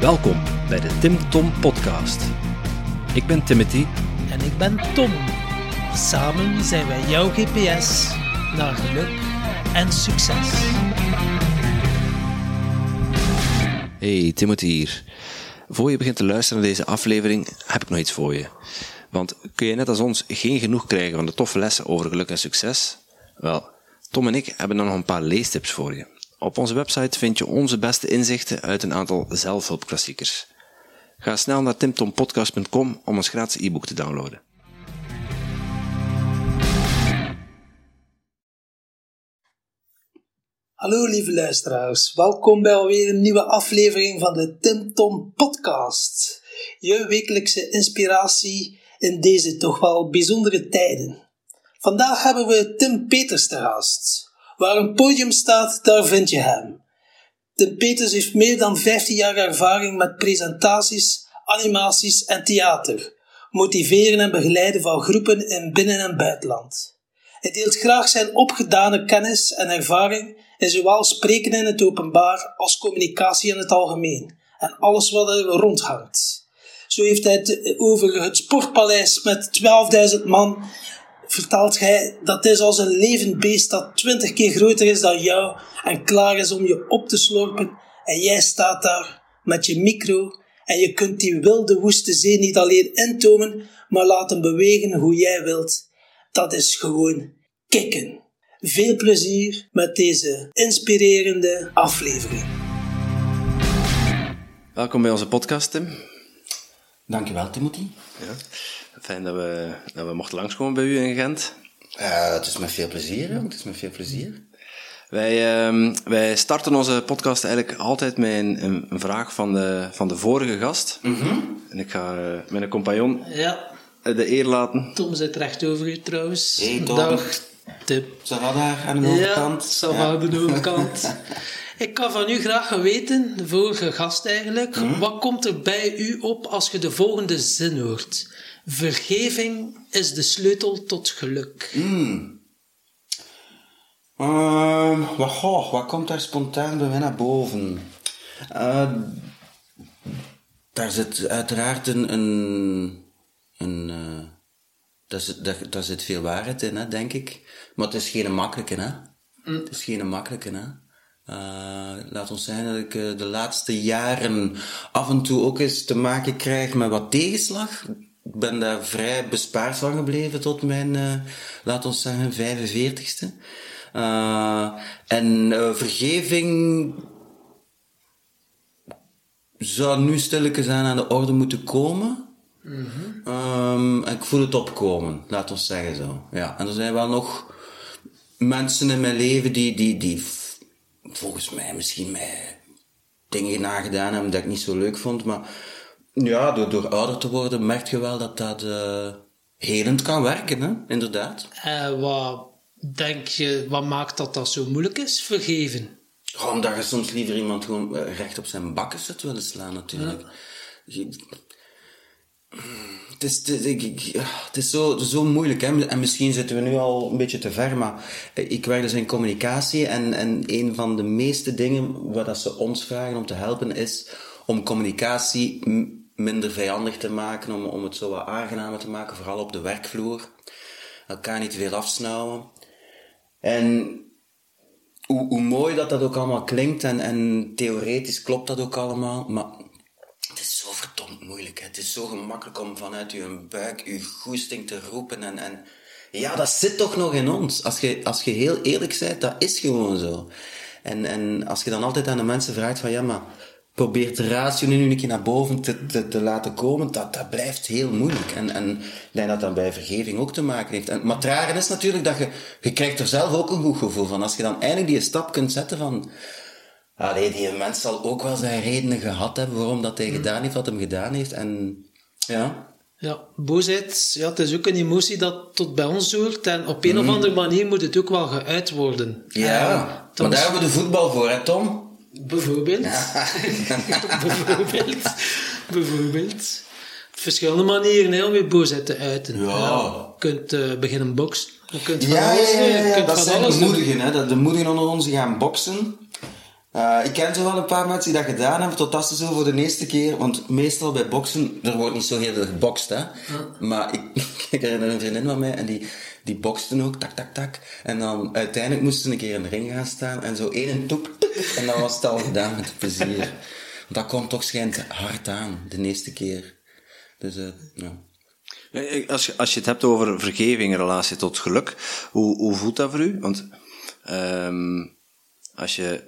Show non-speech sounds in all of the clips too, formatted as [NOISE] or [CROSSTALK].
Welkom bij de Tim Tom Podcast. Ik ben Timothy. En ik ben Tom. Samen zijn wij jouw GPS naar geluk en succes. Hey, Timothy hier. Voor je begint te luisteren naar deze aflevering heb ik nog iets voor je. Want kun je net als ons geen genoeg krijgen van de toffe lessen over geluk en succes? Wel, Tom en ik hebben dan nog een paar leestips voor je. Op onze website vind je onze beste inzichten uit een aantal zelfhulpklassiekers. Ga snel naar timtompodcast.com om ons gratis e-book te downloaden. Hallo lieve luisteraars, welkom bij alweer een nieuwe aflevering van de Tim Tom Podcast. Je wekelijkse inspiratie in deze toch wel bijzondere tijden. Vandaag hebben we Tim Peters te gast. Waar een podium staat, daar vind je hem. Tim Peters heeft meer dan 15 jaar ervaring met presentaties, animaties en theater, motiveren en begeleiden van groepen in binnen- en buitenland. Hij deelt graag zijn opgedane kennis en ervaring in zowel spreken in het openbaar als communicatie in het algemeen en alles wat er rondhangt. Zo heeft hij het over het sportpaleis met 12.000 man vertelt hij dat is als een levend beest dat twintig keer groter is dan jou en klaar is om je op te slorpen. En jij staat daar met je micro en je kunt die wilde woeste zee niet alleen intomen, maar laten bewegen hoe jij wilt. Dat is gewoon kicken. Veel plezier met deze inspirerende aflevering. Welkom bij onze podcast, Tim. Dankjewel, Timothy. Ja. Fijn dat we, dat we mochten langskomen bij u in Gent. Uh, het is met veel plezier, Het is met veel plezier. Wij, uh, wij starten onze podcast eigenlijk altijd met een, een vraag van de, van de vorige gast. Mm -hmm. En ik ga uh, mijn compagnon ja. de eer laten. Tom zit recht over u trouwens. Hey, Tom. Dag, Tip. Zal daar aan de overkant? Ja, zal ja. aan de overkant. [LAUGHS] Ik kan van u graag weten, de vorige gast eigenlijk, mm -hmm. wat komt er bij u op als je de volgende zin hoort? Vergeving is de sleutel tot geluk. Mm. Uh, wat, goh, wat komt daar spontaan bij mij naar boven? Uh, daar zit uiteraard een. een, een uh, daar, zit, daar, daar, zit veel waarheid in, hè, denk ik. Maar het is geen makkelijke, hè? Mm. Het is geen makkelijke, hè? Uh, laat ons zeggen dat ik uh, de laatste jaren af en toe ook eens te maken krijg met wat tegenslag. Ik ben daar vrij bespaard van gebleven tot mijn, uh, laat ons zeggen, 45ste. en vergeving zou nu stilletjes aan aan de orde moeten komen. Mm -hmm. um, ik voel het opkomen, laat ons zeggen zo. Ja, en er zijn wel nog mensen in mijn leven die, die, die volgens mij misschien mij dingen nagedaan hebben dat ik niet zo leuk vond, maar ja, door, door ouder te worden merk je wel dat dat uh, helend kan werken, hè? inderdaad. Uh, wat denk je, wat maakt dat dat zo moeilijk is, vergeven? Omdat je soms liever iemand gewoon recht op zijn bakken zit willen slaan, natuurlijk. Ja. Het is, het, is, het is zo, zo moeilijk, hè? en misschien zitten we nu al een beetje te ver, maar ik werk dus in communicatie en, en een van de meeste dingen waar dat ze ons vragen om te helpen is om communicatie minder vijandig te maken, om, om het zo wat aangenamer te maken, vooral op de werkvloer. Elkaar niet veel afsnauwen. En hoe, hoe mooi dat dat ook allemaal klinkt en, en theoretisch klopt dat ook allemaal, maar het is zo verdomd moeilijk. Hè? Het is zo gemakkelijk om vanuit je buik je goesting te roepen en, en ja, dat zit toch nog in ons. Als je, als je heel eerlijk bent, dat is gewoon zo. En, en als je dan altijd aan de mensen vraagt van ja, maar probeert de ratio nu een keer naar boven te, te, te, laten komen, dat, dat blijft heel moeilijk. En, en ik denk dat dat bij vergeving ook te maken heeft. En, maar het rare is natuurlijk dat je, je krijgt er zelf ook een goed gevoel van. Als je dan eindelijk die stap kunt zetten van, allee, die mens zal ook wel zijn redenen gehad hebben waarom dat hij gedaan heeft wat hem gedaan heeft. En ja... Ja, boosheid, ja, het is ook een emotie dat tot bij ons hoort. En op een mm. of andere manier moet het ook wel geuit worden. Ja, uh, maar daar hebben we de voetbal voor, hè Tom? Bijvoorbeeld. [LAUGHS] bijvoorbeeld. bijvoorbeeld. Verschillende manieren hè, om je boosheid te uiten. Ja. je kunt uh, beginnen boksen. Je kunt van ja, alles ja, ja, kunt dat van zijn alles de moedigen. Hè. De moedigen onder ons die gaan boksen. Uh, ik ken zo wel een paar mensen die dat gedaan hebben, totdat ze zo voor de eerste keer, want meestal bij boksen, er wordt niet zo heel veel gebokst, hè. Maar ik, [LAUGHS] ik herinner een vriendin van mij, en die, die boksten ook, tak, tak, tak. En dan uiteindelijk moesten ze een keer in de ring gaan staan, en zo één toek, en dan was het al gedaan met plezier. Want dat komt toch schijnt hard aan, de eerste keer. Dus, uh, ja. Als je, als je het hebt over vergeving in relatie tot geluk, hoe, hoe voelt dat voor u? Want um, als je,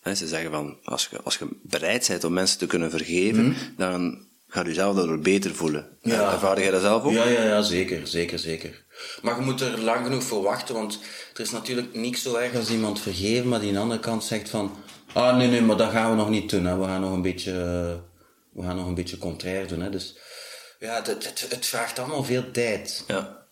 hè, ze zeggen van, als je, als je bereid bent om mensen te kunnen vergeven, mm. dan gaat u zelf daardoor beter voelen. Ja. Ervaar jij dat zelf ook? Ja, ja, ja, zeker, zeker, zeker. Maar je moet er lang genoeg voor wachten, want er is natuurlijk niks zo erg als iemand vergeven, maar die aan de andere kant zegt van, ah nee, nee, maar dat gaan we nog niet doen, hè. we gaan nog een beetje, we gaan nog een beetje contrair doen. Hè. Dus ja, het, het, het vraagt allemaal veel tijd. Ja.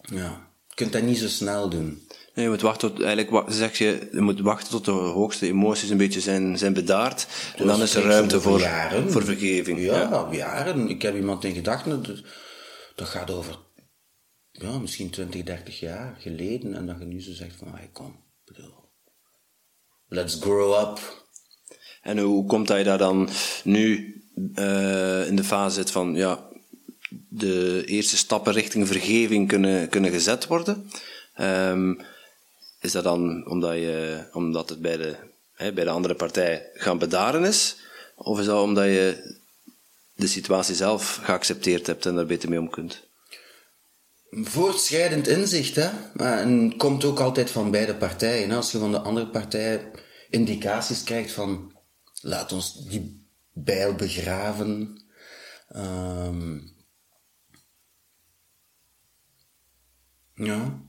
Ja, je kunt dat niet zo snel doen. Nee, je moet wachten tot, eigenlijk zeg je, je moet wachten tot de hoogste emoties een beetje zijn, zijn bedaard. en dan is er ruimte voor, jaren. voor vergeving. Ja, ja, jaren. Ik heb iemand in gedachten, dat, dat gaat over, ja, misschien 20, 30 jaar geleden. En dat je nu zo zegt van, hey, kom, bedoel, let's grow up. En hoe komt dat je daar dan nu uh, in de fase zit van, ja, de eerste stappen richting vergeving kunnen, kunnen gezet worden? Um, is dat dan omdat, je, omdat het bij de, hè, bij de andere partij gaan bedaren is? Of is dat omdat je de situatie zelf geaccepteerd hebt en daar beter mee om kunt? Voortschrijdend inzicht, hè. En komt ook altijd van beide partijen. Als je van de andere partij indicaties krijgt van... Laat ons die bijl begraven. Um, ja.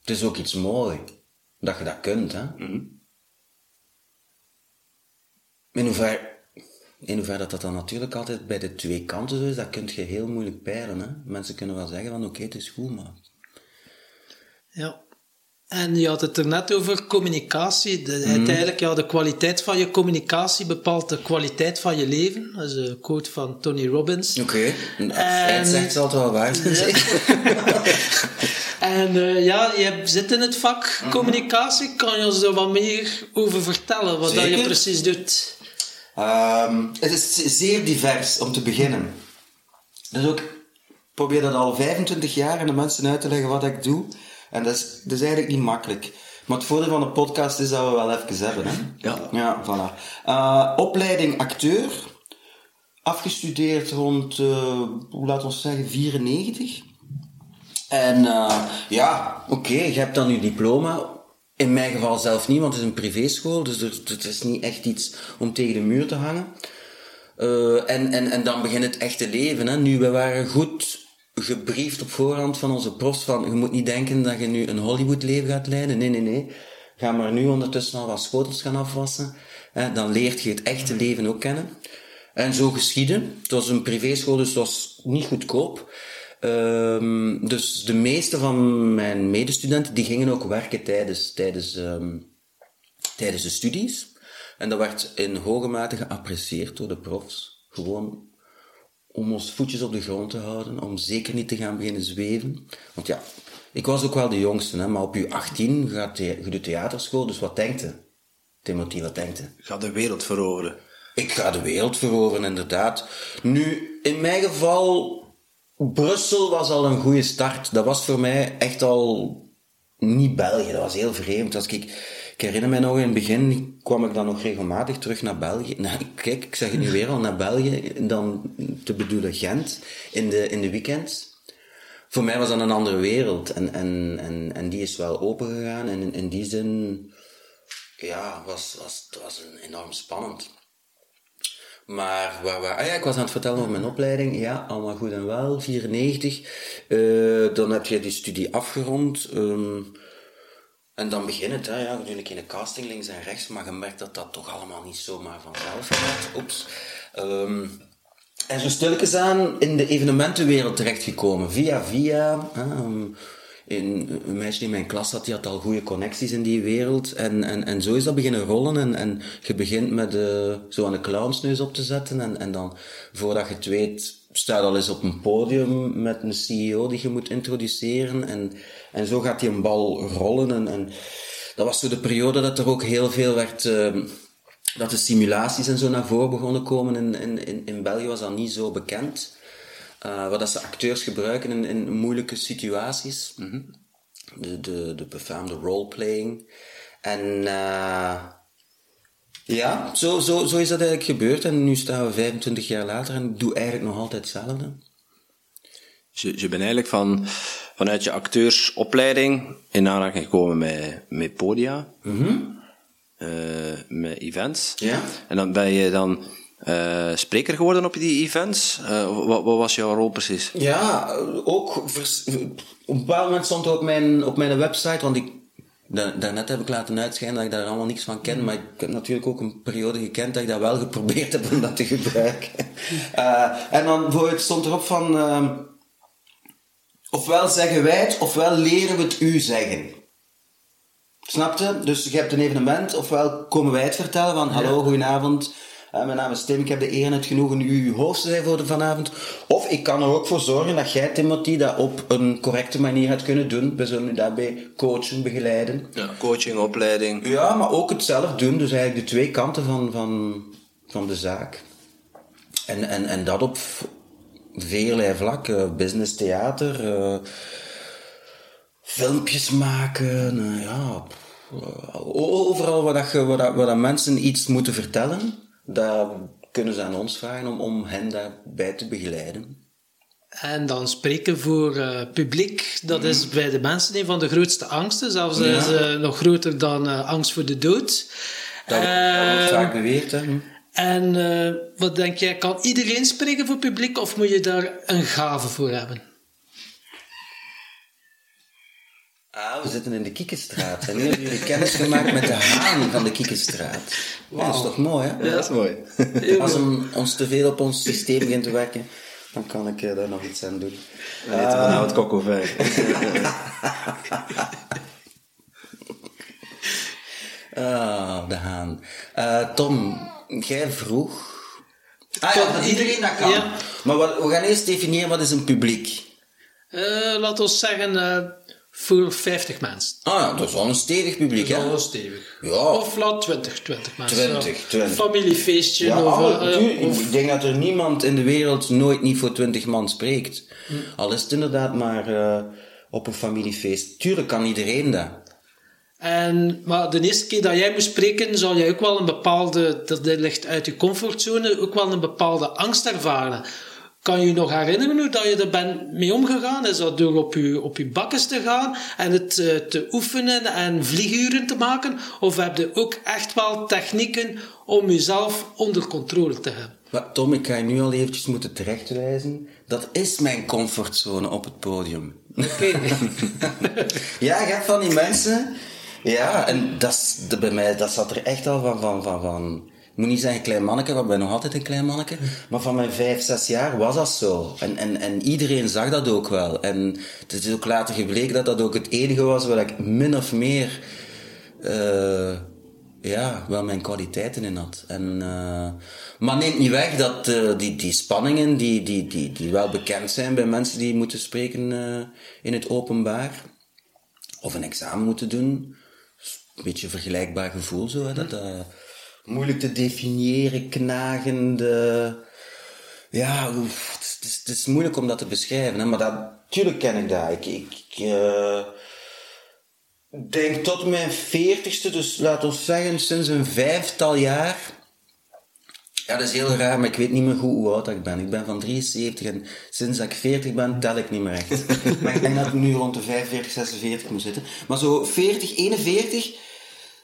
Het is ook iets mooi dat je dat kunt. Hè? Mm In hoeverre in hoeverre dat, dat dan natuurlijk altijd bij de twee kanten zo is, dat kun je heel moeilijk peilen. Hè? Mensen kunnen wel zeggen van oké, het is goed, maar... Ja. En je had het er net over communicatie. De, mm. Uiteindelijk, ja, de kwaliteit van je communicatie bepaalt de kwaliteit van je leven. Dat is een quote van Tony Robbins. Oké, okay. en zegt ze altijd wel waar. [LAUGHS] En uh, ja, je zit in het vak mhm. communicatie. Kan je ons er wat meer over vertellen, wat dat je precies doet? Um, het is zeer divers, om te beginnen. Dus ook, ik probeer dat al 25 jaar aan de mensen uit te leggen wat ik doe. En dat is, dat is eigenlijk niet makkelijk. Maar het voordeel van de podcast is dat we wel even hebben. Hè? Ja. Ja, voilà. Uh, opleiding acteur. Afgestudeerd rond, uh, hoe laat ons zeggen, 94. En uh, ja, oké, je hebt dan je diploma. In mijn geval zelf niet, want het is een privéschool, dus er, het is niet echt iets om tegen de muur te hangen. Uh, en, en, en dan begint het echte leven. Hè. Nu, we waren goed gebriefd op voorhand van onze profs van, je moet niet denken dat je nu een Hollywood-leven gaat leiden. Nee, nee, nee. Ga maar nu ondertussen al wat schotels gaan afwassen. Hè. Dan leert je het echte leven ook kennen. En zo geschieden. Het was een privéschool, dus het was niet goedkoop. Um, dus de meeste van mijn medestudenten die gingen ook werken tijdens, tijdens, um, tijdens de studies. En dat werd in hoge mate geapprecieerd door de profs. Gewoon om ons voetjes op de grond te houden, om zeker niet te gaan beginnen zweven. Want ja, ik was ook wel de jongste, hè, maar op je 18 gaat je de theaterschool, dus wat denkt je? Timothy, wat denkt je? Ga de wereld veroveren. Ik ga de wereld veroveren, inderdaad. Nu, in mijn geval Brussel was al een goede start. Dat was voor mij echt al niet België. Dat was heel vreemd. Als ik, ik herinner me nog in het begin kwam ik dan nog regelmatig terug naar België. Nou, kijk, ik zeg het nu weer al naar België, dan te bedoelen Gent in de, in de weekends. Voor mij was dat een andere wereld en, en, en, en die is wel open gegaan. En in, in die zin, ja, was, was, was enorm spannend. Maar waar, waar, ah ja, ik was aan het vertellen over mijn opleiding. Ja, allemaal goed en wel. 94. Uh, dan heb je die studie afgerond. Um, en dan begint het. Hè, ja, natuurlijk in de casting links en rechts. Maar je merkt dat dat toch allemaal niet zomaar vanzelf gaat. Oeps. Um, en zo stilletjes aan in de evenementenwereld terechtgekomen. Via via. Een, meisje in mijn klas zat, die had al goede connecties in die wereld. En, en, en zo is dat beginnen rollen. En, en je begint met uh, zo aan de clownsneus op te zetten. En, en dan, voordat je het weet, staat al eens op een podium met een CEO die je moet introduceren. En, en zo gaat die een bal rollen. En, en dat was zo de periode dat er ook heel veel werd, ehm, dat de simulaties en zo naar voren begonnen komen. In, in, in België was dat niet zo bekend. Uh, wat dat ze acteurs gebruiken in, in moeilijke situaties. De, de, de befaamde roleplaying. En uh, ja, zo, zo, zo is dat eigenlijk gebeurd. En nu staan we 25 jaar later en ik doe eigenlijk nog altijd hetzelfde. Je, je bent eigenlijk van, vanuit je acteursopleiding in aanraking gekomen met, met podia, Mm uh, met events. Ja. En dan ben je dan uh, spreker geworden op die events. Uh, wat, wat, was jouw rol precies? Ja, ook vers, op een bepaald moment stond het op mijn, op mijn website, want ik Daarnet heb ik laten uitschijnen dat ik daar allemaal niks van ken, maar ik heb natuurlijk ook een periode gekend dat ik dat wel geprobeerd heb om dat te gebruiken. Uh, [LAUGHS] en dan bijvoorbeeld stond erop van, uh, ofwel zeggen wij het, ofwel leren we het u zeggen. Snapte? Dus je hebt een evenement, ofwel komen wij het vertellen van, hallo, goedenavond, mijn naam is Tim, ik heb de eer en het genoegen uw host te zijn voor de vanavond. Of ik kan er ook voor zorgen dat jij, Timothy, dat op een correcte manier gaat kunnen doen. We zullen u daarbij coachen, begeleiden. Ja, coaching, opleiding. Ja, maar ook het zelf doen. Dus eigenlijk de twee kanten van, van, van de zaak. En, en, en dat op veelei vlakken. Business, theater, uh, filmpjes maken, uh, ja... Overal waar, dat, waar, dat, waar dat mensen iets moeten vertellen, daar kunnen ze aan ons vragen om, om hen daarbij te begeleiden. En dan spreken voor uh, publiek, dat mm. is bij de mensen een van de grootste angsten. Zelfs ja. is uh, nog groter dan uh, angst voor de dood. Dat, dat wordt vaak beweerd, hè? En wat denk jij, kan iedereen spreken voor publiek of moet je daar een gave voor hebben? Ah, we zitten in de Kiekenstraat. En nu hebben jullie [LAUGHS] kennis gemaakt met de haan van de Kiekenstraat. Wow. dat is toch mooi, hè? Ja, dat is mooi. [LAUGHS] Als hem, ons te veel op ons systeem begint te werken, dan kan ik uh, daar nog iets aan doen. We weten uh, vanavond kokkelvijf. ah, de haan. Uh, Tom, jij vroeg... Ah ja, dat iedereen dat kan. Ja. Maar wat, we gaan eerst definiëren wat is een publiek. Uh, laat ons zeggen voor 50 mensen. Ah ja, dat is wel een stevig publiek, hè? Dat is wel stevig. Ja. Of laat 20, 20 mensen. 20, 20. Familiefeestje. Ja, of, uh, of, ik denk dat er niemand in de wereld nooit niet voor 20 man spreekt. Hm. Al is het inderdaad maar uh, op een familiefeest. Tuurlijk kan iedereen dat. En, maar de eerste keer dat jij moest spreken, zal jij ook wel een bepaalde, dat ligt uit je comfortzone, ook wel een bepaalde angst ervaren. Kan je je nog herinneren hoe dat je er bent mee omgegaan? Is dat door op je, op je bakkes te gaan en het uh, te oefenen en vlieguren te maken? Of heb je ook echt wel technieken om jezelf onder controle te hebben? Maar Tom, ik ga je nu al eventjes moeten terechtwijzen. Dat is mijn comfortzone op het podium. Oké. Okay. [LAUGHS] ja, je hebt van die mensen... Ja, en dat, bij mij, dat zat er echt al van... van, van, van ik moet niet zeggen klein manneke, want ik ben nog altijd een klein manneke. Maar van mijn vijf, zes jaar was dat zo. En, en, en iedereen zag dat ook wel. En het is ook later gebleken dat dat ook het enige was waar ik min of meer, uh, ja, wel mijn kwaliteiten in had. En, uh, maar neemt niet weg dat uh, die, die spanningen, die, die, die, die wel bekend zijn bij mensen die moeten spreken in het openbaar, of een examen moeten doen, een beetje een vergelijkbaar gevoel zo, hè, dat moeilijk te definiëren, knagende. Ja, het is, moeilijk om dat te beschrijven, hè? maar dat, tuurlijk ken ik dat. Ik, ik uh, denk tot mijn veertigste, dus laten we zeggen sinds een vijftal jaar. Ja, dat is heel raar, maar ik weet niet meer goed hoe oud ik ben. Ik ben van 73 en sinds dat ik 40 ben, tel ik niet meer echt. [LAUGHS] maar ik denk dat ik nu rond de 45, 46 moet zitten. Maar zo 40, 41,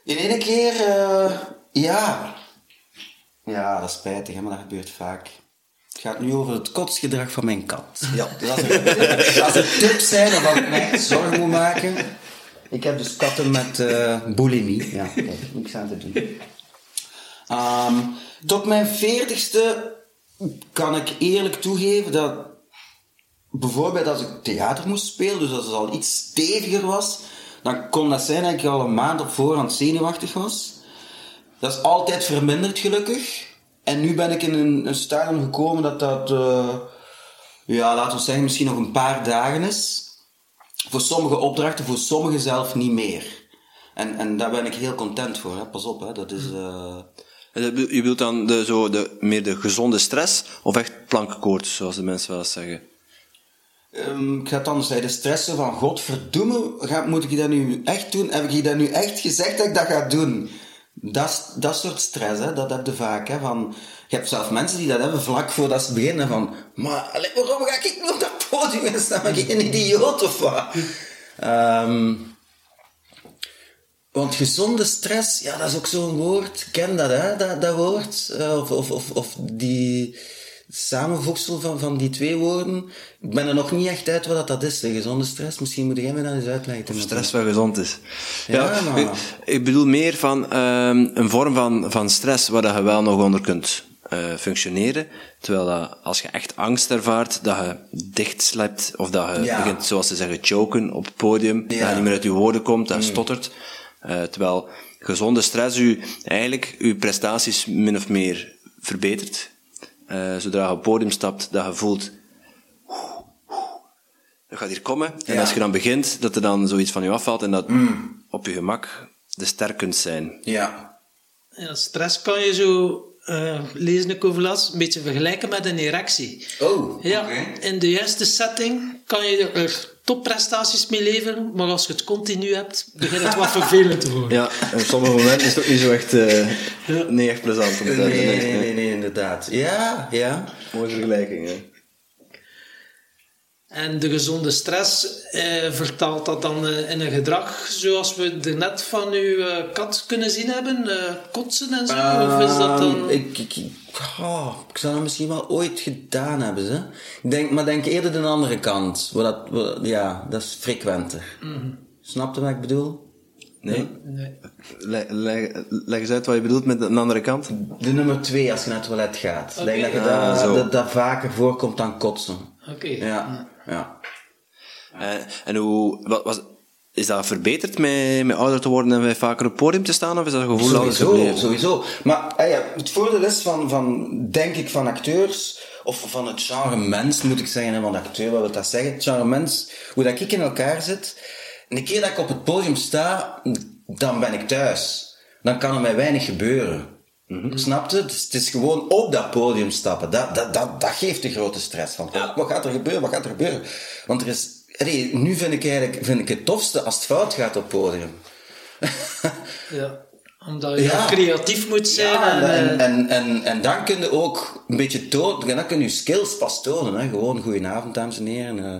in één keer... Uh, ja. Ja, dat is spijtig, hè, maar dat gebeurt vaak. Het gaat nu over het kotsgedrag van mijn kat. Ja, er, als er tips zijn waarvan ik mij zorgen moet maken. Ik heb dus katten met uh, bulimie. Ja, [LAUGHS] kijk, niks aan te doen. Um, tot mijn veertigste kan ik eerlijk toegeven dat bijvoorbeeld als ik theater moest spelen, dus als het al iets steviger was, dan kon dat zijn dat ik al een maand op voorhand zenuwachtig was. Dat is altijd verminderd, gelukkig. En nu ben ik in een, een stadium gekomen dat dat, uh, ja, laten we zeggen, misschien nog een paar dagen is. Voor sommige opdrachten, voor sommigen zelf niet meer. En, en daar ben ik heel content voor, hè. pas op. Hè. Dat is, uh... Je bedoelt dan de, zo de, meer de gezonde stress of echt plankenkoorts, zoals de mensen wel eens zeggen? Um, ik ga het anders zeggen. De stressen van godverdomme, ga, moet ik dat nu echt doen? Heb ik dat nu echt gezegd dat ik dat ga doen? Dat, dat soort stress, hè, dat heb je vaak. Hè, van, je hebt zelf mensen die dat hebben vlak voordat ze beginnen. Van, maar waarom ga ik nu op dat podium staan? Ben ik een idioot of wat? Um, want gezonde stress, ja, dat is ook zo'n woord. Ken dat, hè, dat, dat woord? Uh, of, of, of, of die samenvoegsel van, van die twee woorden. Ik ben er nog niet echt uit wat dat is, de gezonde stress. Misschien moet jij me dat eens uitleggen. Of stress wel gezond is. Ja, ja ik, ik, bedoel meer van um, een vorm van, van stress waar je wel nog onder kunt uh, functioneren. Terwijl dat, als je echt angst ervaart, dat je dicht slept, of dat je ja. begint, zoals ze zeggen, choken op het podium, ja. dat je niet meer uit je woorden komt, dat je mm. stottert. Uh, terwijl gezonde stress u eigenlijk uw prestaties min of meer verbetert. Uh, zodra je op het podium stapt, dat je voelt, dat gaat hier komen. En als je dan begint, dat er dan zoiets van je afvalt en dat mm. op je gemak de sterk kunt zijn. Ja. ja stress kan je zo uh, lezen ik over las, een beetje vergelijken met een erectie. Oh, ja, In de juiste setting kan je er topprestaties mee leveren, maar als je het continu hebt, begint het wat [LAUGHS] vervelend te worden. Ja, op sommige momenten is het ook niet zo echt, uh, ja. niet echt plezant. Om nee, nee, nee, nee, nee, inderdaad. Ja, ja. Mooie vergelijking, hè. En de gezonde stress eh, vertaalt dat dan eh, in een gedrag zoals we er net van uw uh, kat kunnen zien hebben? Uh, kotsen en zo? of is dat dan... Ehm, ik, ik, oh, ik zou dat misschien wel ooit gedaan hebben. Ze. Ik denk, maar denk eerder de andere kant. Wat dat, ja, dat is frequenter. Mm Snap je wat ik bedoel? Nee? nee. Leg, leg, leg, eens uit wat je bedoelt met de andere kant. De nummer twee als je naar het toilet gaat. Denk dat, je ah, dat, dat, dat, vaker voorkomt dan kotsen. Oké. Ja ja. Uh, en hoe, wat, was, is dat verbeterd met, met ouder te worden en met vaker op het podium te staan? Of is dat gevoel Sowieso, sowieso. Maar ah ja, het voordeel is van, van, denk ik, van acteurs, of van het genre mens, moet ik zeggen, want acteur, wat wil dat zeggen? Het genre mens, hoe dat ik in elkaar zit. En de keer dat ik op het podium sta, dan ben ik thuis. Dan kan er mij weinig gebeuren. Mm Snap je? Dus het is gewoon op dat podium stappen. Dat, dat, dat, dat geeft de grote stress van. Ja. Wat gaat er gebeuren? Wat gaat er gebeuren? Want er is, allee, nu vind ik eigenlijk vind ik het tofste als het fout gaat op podium. [LAUGHS] ja omdat je ja. creatief moet zijn. Ja, en, en, en, en, en, dan kun je ook een beetje tonen, dan kun je skills pas tonen. Hè. Gewoon, goedenavond dames en heren. Uh,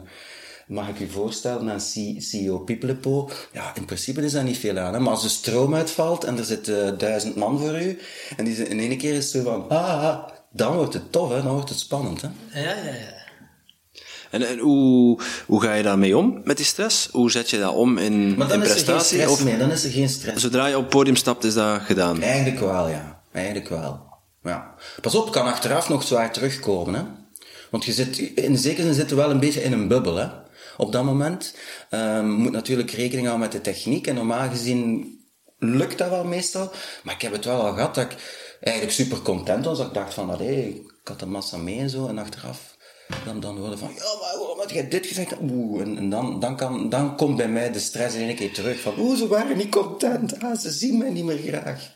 mag ik u voorstellen aan CEO Pipelepo? Ja, in principe is dat niet veel aan. Hè? Maar als de stroom uitvalt en er zit uh, duizend man voor u, en die in één keer is zo van, ah, ah, dan wordt het tof, hè? dan wordt het spannend. Hè? Ja, ja, ja. En, en hoe, hoe ga je daarmee om, met die stress? Hoe zet je dat om in, maar dan in is prestatie? Er geen stress meer, dan is er geen stress. Zodra je op het podium stapt, is dat gedaan? Eigenlijk wel, ja. Eigenlijk wel. Ja. Pas op, kan achteraf nog zwaar terugkomen, hè. Want je zit, in zekere zin zit wel een beetje in een bubbel, hè op dat moment. Um, moet natuurlijk rekening houden met de techniek. En normaal gezien lukt dat wel meestal. Maar ik heb het wel al gehad dat ik eigenlijk super content was. Dat ik dacht van, allee, ik had de massa mee en zo. En achteraf dan, dan hoorde van, ja, maar waarom jij dit gezegd? Oeh, en, en, dan, dan, kan, dan komt bij mij de stress in één keer terug. Van, oeh, ze waren niet content. Ah, ze zien mij niet meer graag.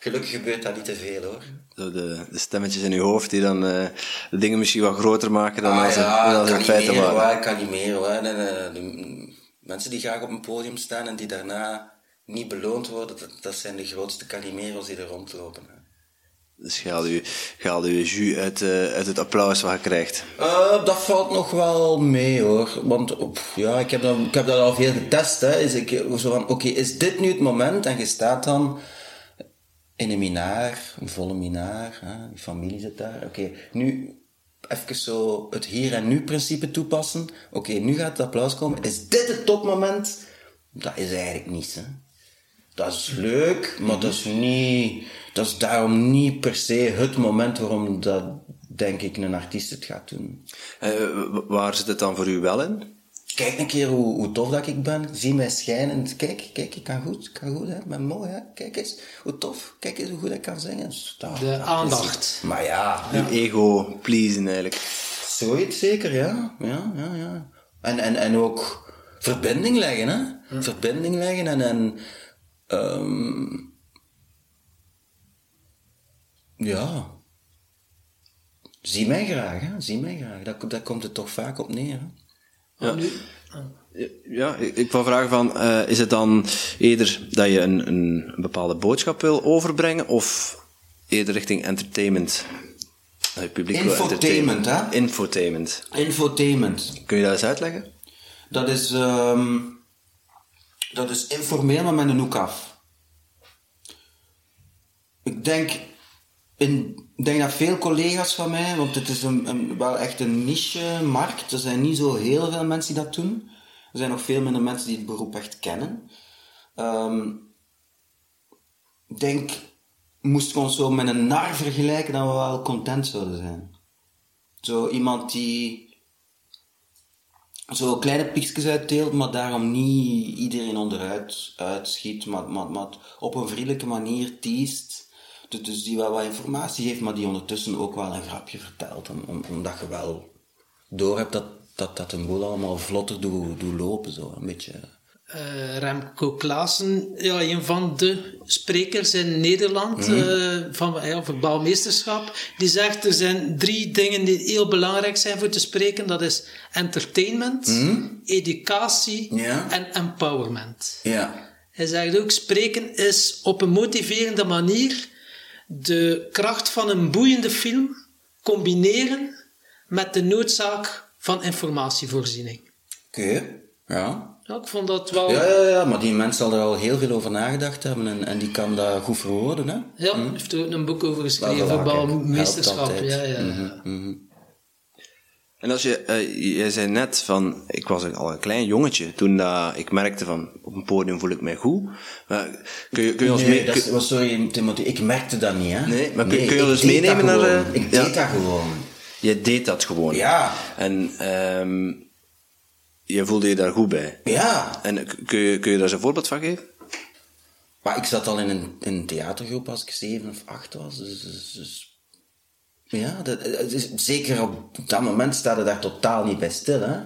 Gelukkig gebeurt dat niet te veel hoor. Zo de, de stemmetjes in je hoofd die dan uh, de dingen misschien wat groter maken dan ah, als, ja, het, in feite waren. Ik kan niet meer hoor. Nee, de, mensen die graag op een podium staan en die daarna niet beloond worden, dat, dat zijn de grootste calimeros die er rondlopen. Hè. Dus je, je, je jus uit, uh, uit het applaus wat je krijgt? Uh, dat valt nog wel mee hoor. Want ja, ik, heb dat, ik heb dat al veel getest. Hè. Is ik, zo van, oké, is dit nu het moment? En je staat dan in een minaar, een volle minaar, hè, je familie zit daar. Oké, nu even zo het hier en nu principe toepassen. Oké, nu gaat het applaus komen. Is dit het topmoment? Dat is eigenlijk niets. Hè. Dat is leuk, maar dat is niet, dat is daarom niet per se het moment waarom dat, denk ik, een artiest het gaat doen. Uh, waar zit het dan voor u wel in? Kijk een keer hoe, hoe tof dat ik ben. Zie mij schijnen. Kijk, kijk, ik kan goed. Ik kan goed, hè. Ik ben mooi, hè. Kijk eens. Hoe tof. Kijk eens hoe goed ik kan zingen. de aandacht. Maar ja. Je ego pleasen eigenlijk. Zoiets zeker, ja. Ja, ja, ja. En, en, en ook verbinding leggen, hè. Verbinding leggen en, en Ehm, ja. Zie mij graag, hè. Zie mij graag. Daar, daar komt het toch vaak op neer, hè. Ja. Ja, ik, ik wil vragen van, eh, is het dan eerder dat je een, een bepaalde boodschap wil overbrengen, of eerder richting entertainment? Je publiek Infotainment, hè? Infotainment. Infotainment. Kun je dat eens uitleggen? Dat is, ehm, dat is informeel, maar met een hoek af. Ik denk, in, denk dat veel collega's van mij, want het is een, een, wel echt een niche-markt, er zijn niet zo heel veel mensen die dat doen. Er zijn nog veel minder mensen die het beroep echt kennen. Ehm, ik denk, moest ik ons zo met een nar vergelijken, dat we wel content zouden zijn. Zo iemand die zo kleine piekjes uitdeelt, maar daarom niet iedereen onderuit uitschiet, maar, maar, maar op een vriendelijke manier teest. Dus, dus die wel wat informatie geeft, maar die ondertussen ook wel een grapje vertelt, om, om, omdat je wel door hebt dat, dat, dat een boel allemaal vlotter doet, doet lopen, zo een beetje. Eh, Remco Klaassen, ja, een van de sprekers in Nederland eh, van ja, voetbalmeesterschap, die zegt er zijn drie dingen die heel belangrijk zijn voor te spreken. Dat is entertainment, educatie Ja. en empowerment. Hij zegt ook, spreken is op een motiverende manier de kracht van een boeiende film combineren met de noodzaak van informatievoorziening. Oké, ja. Ja, ik vond dat wel... Ja, ja, ja, maar die mens zal er al heel veel over nagedacht hebben en, en die kan dat goed verwoorden, hè? Ja, hij heeft er ook een boek over geschreven, altijd. Ja, ja, ja. En als je, eh, jij zei net van, ik was al een klein jongetje toen dat ik merkte van, op een podium voel ik mij goed. Maar kun je, kun je ons Nee, mee, dat is, kun- oh, sorry Timothy, ik merkte dat niet, hè? Nee, maar kun- kun je ons meenemen naar, eh, Ik ja. deed dat gewoon. je deed dat gewoon. Ja. En ehm je voelde je daar goed bij. Ja. En kun je, kun je daar eens een voorbeeld van geven? Maar ik zat al in een, in een theatergroep als ik zeven of acht was, dus... dus, dus- ja, dat, het is, zeker op dat moment staat er daar totaal niet bij stil, hè?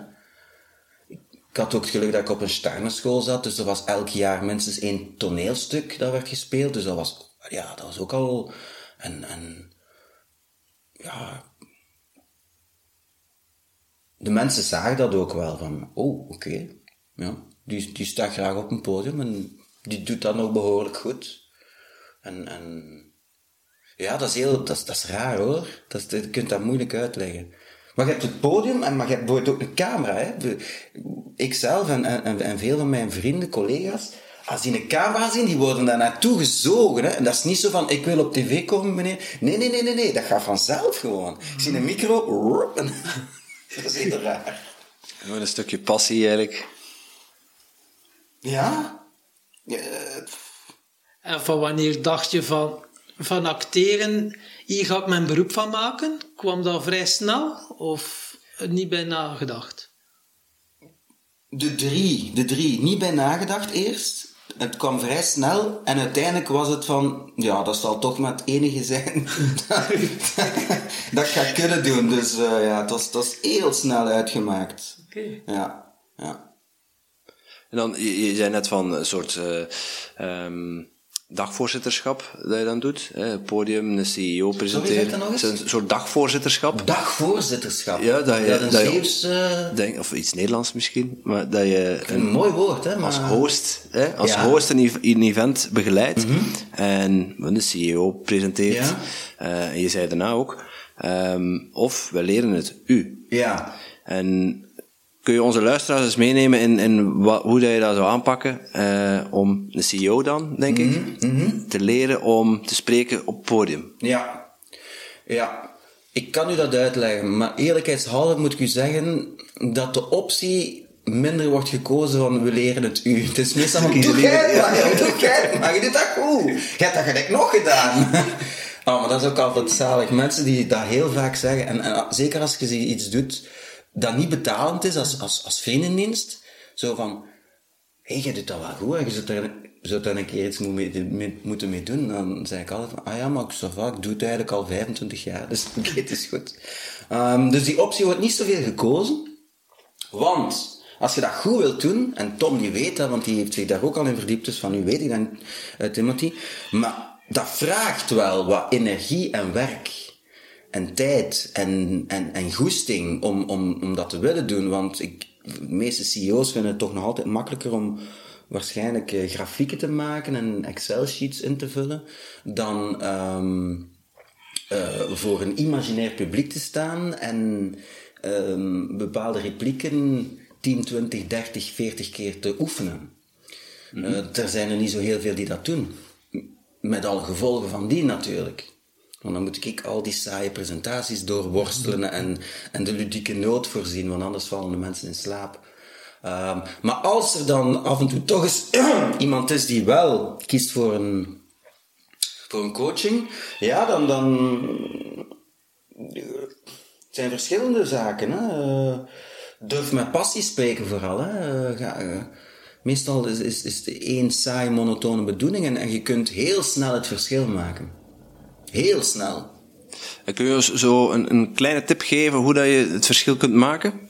Ik had ook het geluk dat ik op een Steiner-school zat, dus er was elk jaar minstens één toneelstuk dat werd gespeeld. Dus dat was, ja, dat was ook al een, een ja... De mensen zagen dat ook wel, van, oh, oké, ja, die, die staat graag op een podium en die doet dat nog behoorlijk goed. En, en ja, dat is heel, dat is, dat is raar hoor. Dat je kunt dat moeilijk uitleggen. Maar je hebt het podium en maar je hebt ook een camera. Hè. Ikzelf en, en, en veel van mijn vrienden, collega's, als die een camera zien, die worden daar naartoe gezogen. Hè. En dat is niet zo van, ik wil op tv komen, meneer. Nee, nee, nee, nee, nee. Dat gaat vanzelf gewoon. Ik zie een micro, dat is heel raar. Gewoon een stukje passie eigenlijk. Ja? Ja, En van wanneer dacht je van, van acteren, hier ga ik mijn beroep van maken? Kwam dat vrij snel of niet bij nagedacht? De drie, de drie. Niet bij nagedacht eerst. Het kwam vrij snel en uiteindelijk was het van, ja, dat zal toch maar het enige zijn [LAUGHS] dat, dat ik ga kunnen doen. Dus eh, ja, dat is, dat is heel snel uitgemaakt. Oké. Ja, ja. En dan, je, je zei net van een soort eh, ehm, dagvoorzitterschap dat je dan doet. Hè, podium, een CEO presenteren. zeg dat Een soort dagvoorzitterschap. Dagvoorzitterschap. Ja, dat je- dat een dat Zeeuws, eh, Denk, of iets Nederlands misschien. Maar dat je een mooi woord, hè? Maar... als host, hè, als Ja. Host een, ev- een event begeleidt en de CEO presenteert. Ja. eh, en je zei daarna ook, ehm, of we leren het u. Ja. En kun je onze luisteraars eens meenemen in, in wat, hoe dat je dat zou aanpakken eh, om een CEO dan, denk ik, Mhm, te leren om te spreken op het podium? Ja, ja. Ik kan u dat uitleggen, maar eerlijkheidshalve moet ik u zeggen dat de optie minder wordt gekozen van we leren het u. Het is meestal [LAUGHS] van, doe jij joh, doe jij maar, je doet dat goed. Je hebt dat gelijk nog gedaan. [LAUGHS] Oh, maar dat is ook altijd zalig. Mensen die dat heel vaak zeggen, en, en zeker als je iets doet dat niet betalend is als, als, als vriendendienst, zo van, hé, hey, jij doet dat wel goed en je zult daar, zult daar een keer iets mee, moeten mee doen. Dan zeg ik altijd van, ah ja, maar ik, va, ik doe het eigenlijk al 25 jaar, dus [LAUGHS] het is goed. Ehm, dus die optie wordt niet zoveel gekozen, want Als je dat goed wilt doen, en Tom die weet dat, want die heeft zich daar ook al in verdiept, dus van nu weet ik dat, uh, Timothy. Maar dat vraagt wel wat energie en werk. En tijd en, en, en goesting om, om, om dat te willen doen. Want ik, de meeste CEO's vinden het toch nog altijd makkelijker om waarschijnlijk uh, grafieken te maken en Excel-sheets in te vullen, dan um, uh, voor een imaginair publiek te staan en um, bepaalde replieken 10, 20, 30, 40 keer te oefenen. Mm -hmm. uh, er zijn er niet zo heel veel die dat doen. Met alle gevolgen van die natuurlijk. Want dan moet ik al die saaie presentaties doorworstelen en, en de ludieke nood voorzien, want anders vallen de mensen in slaap. Um, maar als er dan af en toe toch eens [CLEARS THROAT] iemand is die wel kiest voor een, voor een coaching, ja, dan, dan het zijn verschillende zaken. Hè. Uh, durf met passie spreken vooral. Hè. Uh, ga, uh, meestal is, is, is het één saai, monotone bedoeling en, en je kunt heel snel het verschil maken. Heel snel. En kun je ons zo een, een kleine tip geven hoe dat je het verschil kunt maken?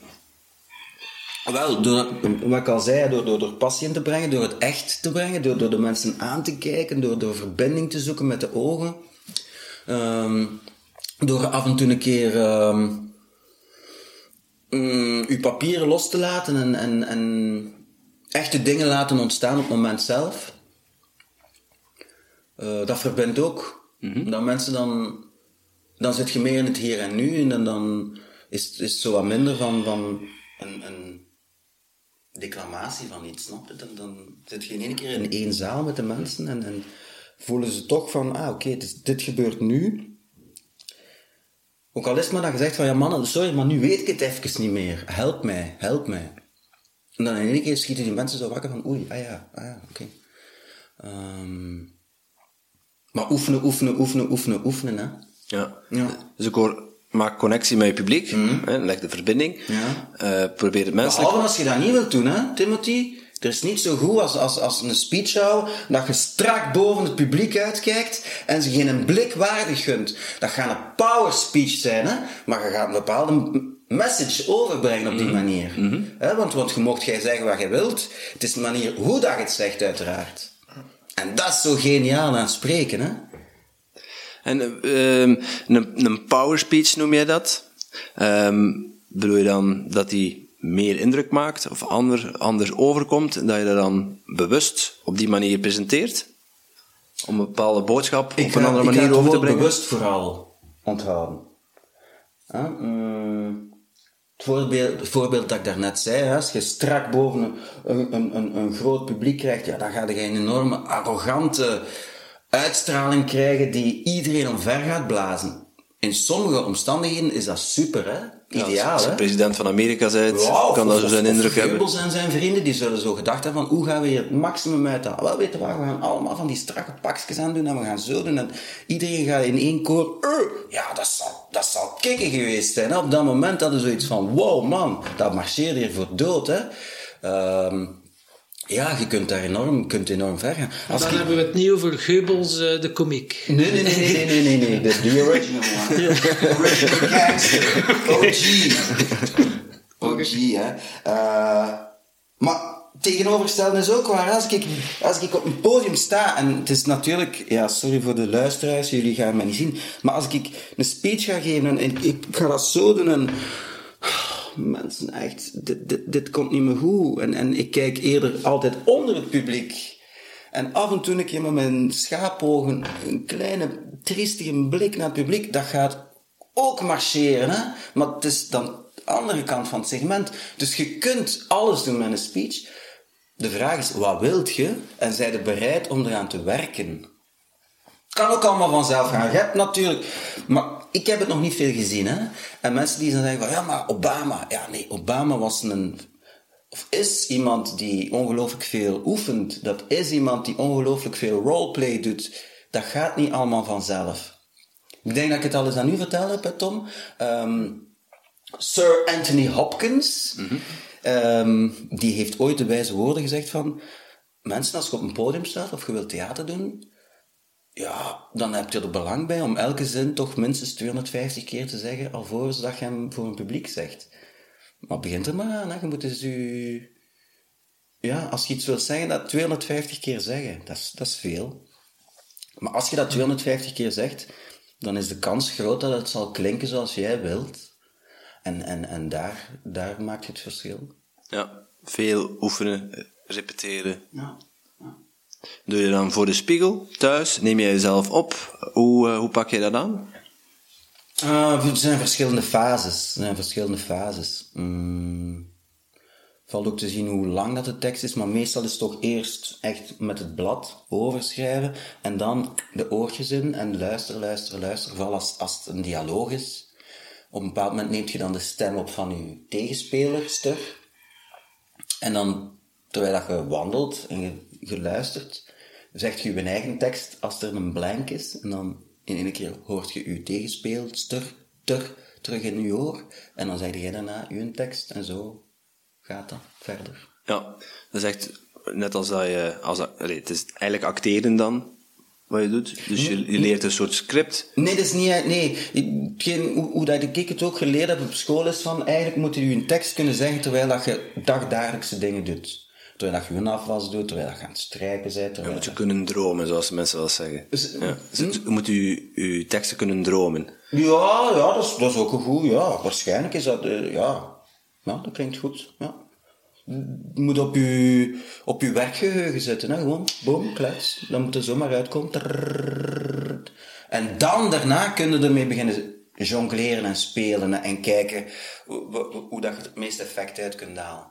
Wel, door, wat ik al zei, door, door, door passie in te brengen, door het echt te brengen, door, door de mensen aan te kijken, door, door verbinding te zoeken met de ogen. Um, door af en toe een keer um, um, uw papieren los te laten en, en, en echte dingen laten ontstaan op het moment zelf. Uh, dat verbindt ook. Mm-hmm. Dat mensen dan, dan zit je meer in het hier en nu en dan, dan is, is het zo wat minder van, van een, een declamatie van iets, snap je? Dan, dan zit je in één keer in één zaal met de mensen en, en voelen ze toch van, ah oké, dit gebeurt nu. Ook al is het maar dat je zegt van, ja mannen, sorry, maar nu weet ik het even niet meer. Help mij, help mij. En dan in één keer schieten die mensen zo wakker van, oei, ah ja, ah ja, oké. Um, maar oefenen, oefenen, oefenen, oefenen, oefenen, hè. Ja. ja. Dus ik hoor, maak connectie met je publiek, mm. hè, leg de verbinding, ja. uh, probeer het menselijk... Behalve als je dat niet wilt doen, hè, Timothy. Er is niet zo goed als, als, als een speech houdt, dat je strak boven het publiek uitkijkt en ze geen een blik waardig gunt. Dat gaat een power speech zijn, hè, maar je gaat een bepaalde message overbrengen op die Mm. manier. Mm-hmm. Hè, want, want je mocht jij zeggen wat je wilt. Het is de manier hoe dat je het zegt, uiteraard. En dat is zo geniaal aan spreken, hè. En uh, een, een power speech noem jij dat? Um, bedoel je dan dat die meer indruk maakt of ander, anders overkomt dat je dat dan bewust op die manier presenteert? Om een bepaalde boodschap ik op een andere manier over te brengen? bewust vooral onthouden. Mm, het, voorbeeld, dat ik daarnet zei, als je strak boven een, een, een, een groot publiek krijgt, ja, dan ga je een enorme arrogante uitstraling krijgen die iedereen omver gaat blazen. In sommige omstandigheden is dat super, hè? Ideaal, ja, als president van Amerika bent, wow, kan dat zo zijn indruk hebben. Goebbels en zijn vrienden, die zullen zo gedacht hebben van, hoe gaan we hier het maximum uit halen? Wel, weet je waar, we gaan allemaal van die strakke pakjes aan doen en we gaan zo doen en iedereen gaat in één koor, uh, ja, dat zal, dat zal kicken geweest zijn. Op dat moment hadden ze zoiets van, wow man, dat marcheert hier voor dood, hè? Um, ja, je kunt daar enorm, kunt enorm ver gaan. Als dan je... hebben we het niet over Goebbels, uh, de komiek. Nee, nee, nee, nee, nee, nee, nee. The original one. [LAUGHS] Ja. The original gangster. [LAUGHS] OG. OG, hè. Uh, maar tegenovergestelde is ook waar. Als ik, als ik op een podium sta, en het is natuurlijk, ja, sorry voor de luisteraars, jullie gaan me niet zien, maar als ik een speech ga geven en, en ik ga dat zo doen en mensen, echt, dit, dit, dit komt niet meer goed. En, en ik kijk eerder altijd onder het publiek. En af en toe een keer met mijn schaapogen een kleine, triestige blik naar het publiek. Dat gaat ook marcheren, hè. Maar het is dan de andere kant van het segment. Dus je kunt alles doen met een speech. De vraag is, wat wilt je? En zijn er bereid om eraan te werken? Kan ook allemaal vanzelf gaan. Je hebt natuurlijk... Maar ik heb het nog niet veel gezien, hè. En mensen die dan zeggen van, ja, maar Obama... Ja, nee, Obama was een... Of is iemand die ongelooflijk veel oefent. Dat is iemand die ongelooflijk veel roleplay doet. Dat gaat niet allemaal vanzelf. Ik denk dat ik het al eens aan u verteld heb, hè, Tom. Um, Sir Anthony Hopkins... Mm-hmm. Um, die heeft ooit de wijze woorden gezegd van... Mensen, als je op een podium staat of je wilt theater doen ja, dan heb je er belang bij om elke zin toch minstens 250 keer te zeggen alvorens dat je hem voor een publiek zegt. Maar begint er maar aan, je moet dus je... Ja, als je iets wilt zeggen, dat 250 keer zeggen. Dat is, dat is veel. Maar als je dat 250 keer zegt, dan is de kans groot dat het zal klinken zoals jij wilt. En, en, en daar, daar maakt het verschil. Ja, veel oefenen, repeteren. Ja. Doe je dan voor de spiegel, thuis? Neem je jezelf op? Hoe, eh, hoe pak je dat aan? Uh, er zijn verschillende fases. Er zijn verschillende fases. Mm. Valt ook te zien hoe lang dat de tekst is, maar meestal is het toch eerst echt met het blad overschrijven en dan de oortjes in en luister, luister, luister. Vooral als, als het een dialoog is. Op een bepaald moment neemt je dan de stem op van je tegenspelerster. En dan, terwijl dat je wandelt en je geluisterd. Zegt je een eigen tekst als er een blank is. En dan in één keer hoort je je tegenspeelster ter, terug in je oor. En dan zeg je daarna je tekst. En zo gaat dat verder. Ja, dat is echt net als dat je... Als dat, het is eigenlijk acteren dan, wat je doet. Dus je, leert een soort script. Nee, dat is niet. Nee. Hetgeen, hoe, dat ik het ook geleerd heb op school is van eigenlijk moet je een tekst kunnen zeggen terwijl dat je dagdagelijkse dingen doet. Terwijl je hun afwas doet, terwijl je aan het strijken bent. Je moet je kunnen dromen, zoals mensen wel zeggen. Ja. Hm? Je moet je, je teksten kunnen dromen. Ja, ja dat, is, dat ook een goed. Ja. Waarschijnlijk is dat... Eh, ja. ja, dat klinkt goed. Ja. Je moet op je, op je werkgeheugen zitten. Hè? Gewoon, boom, klets. Dan moet er zomaar uitkomen. En dan daarna kunnen je ermee beginnen jongleren en spelen. En kijken hoe, dat je het meeste effect uit kunt halen.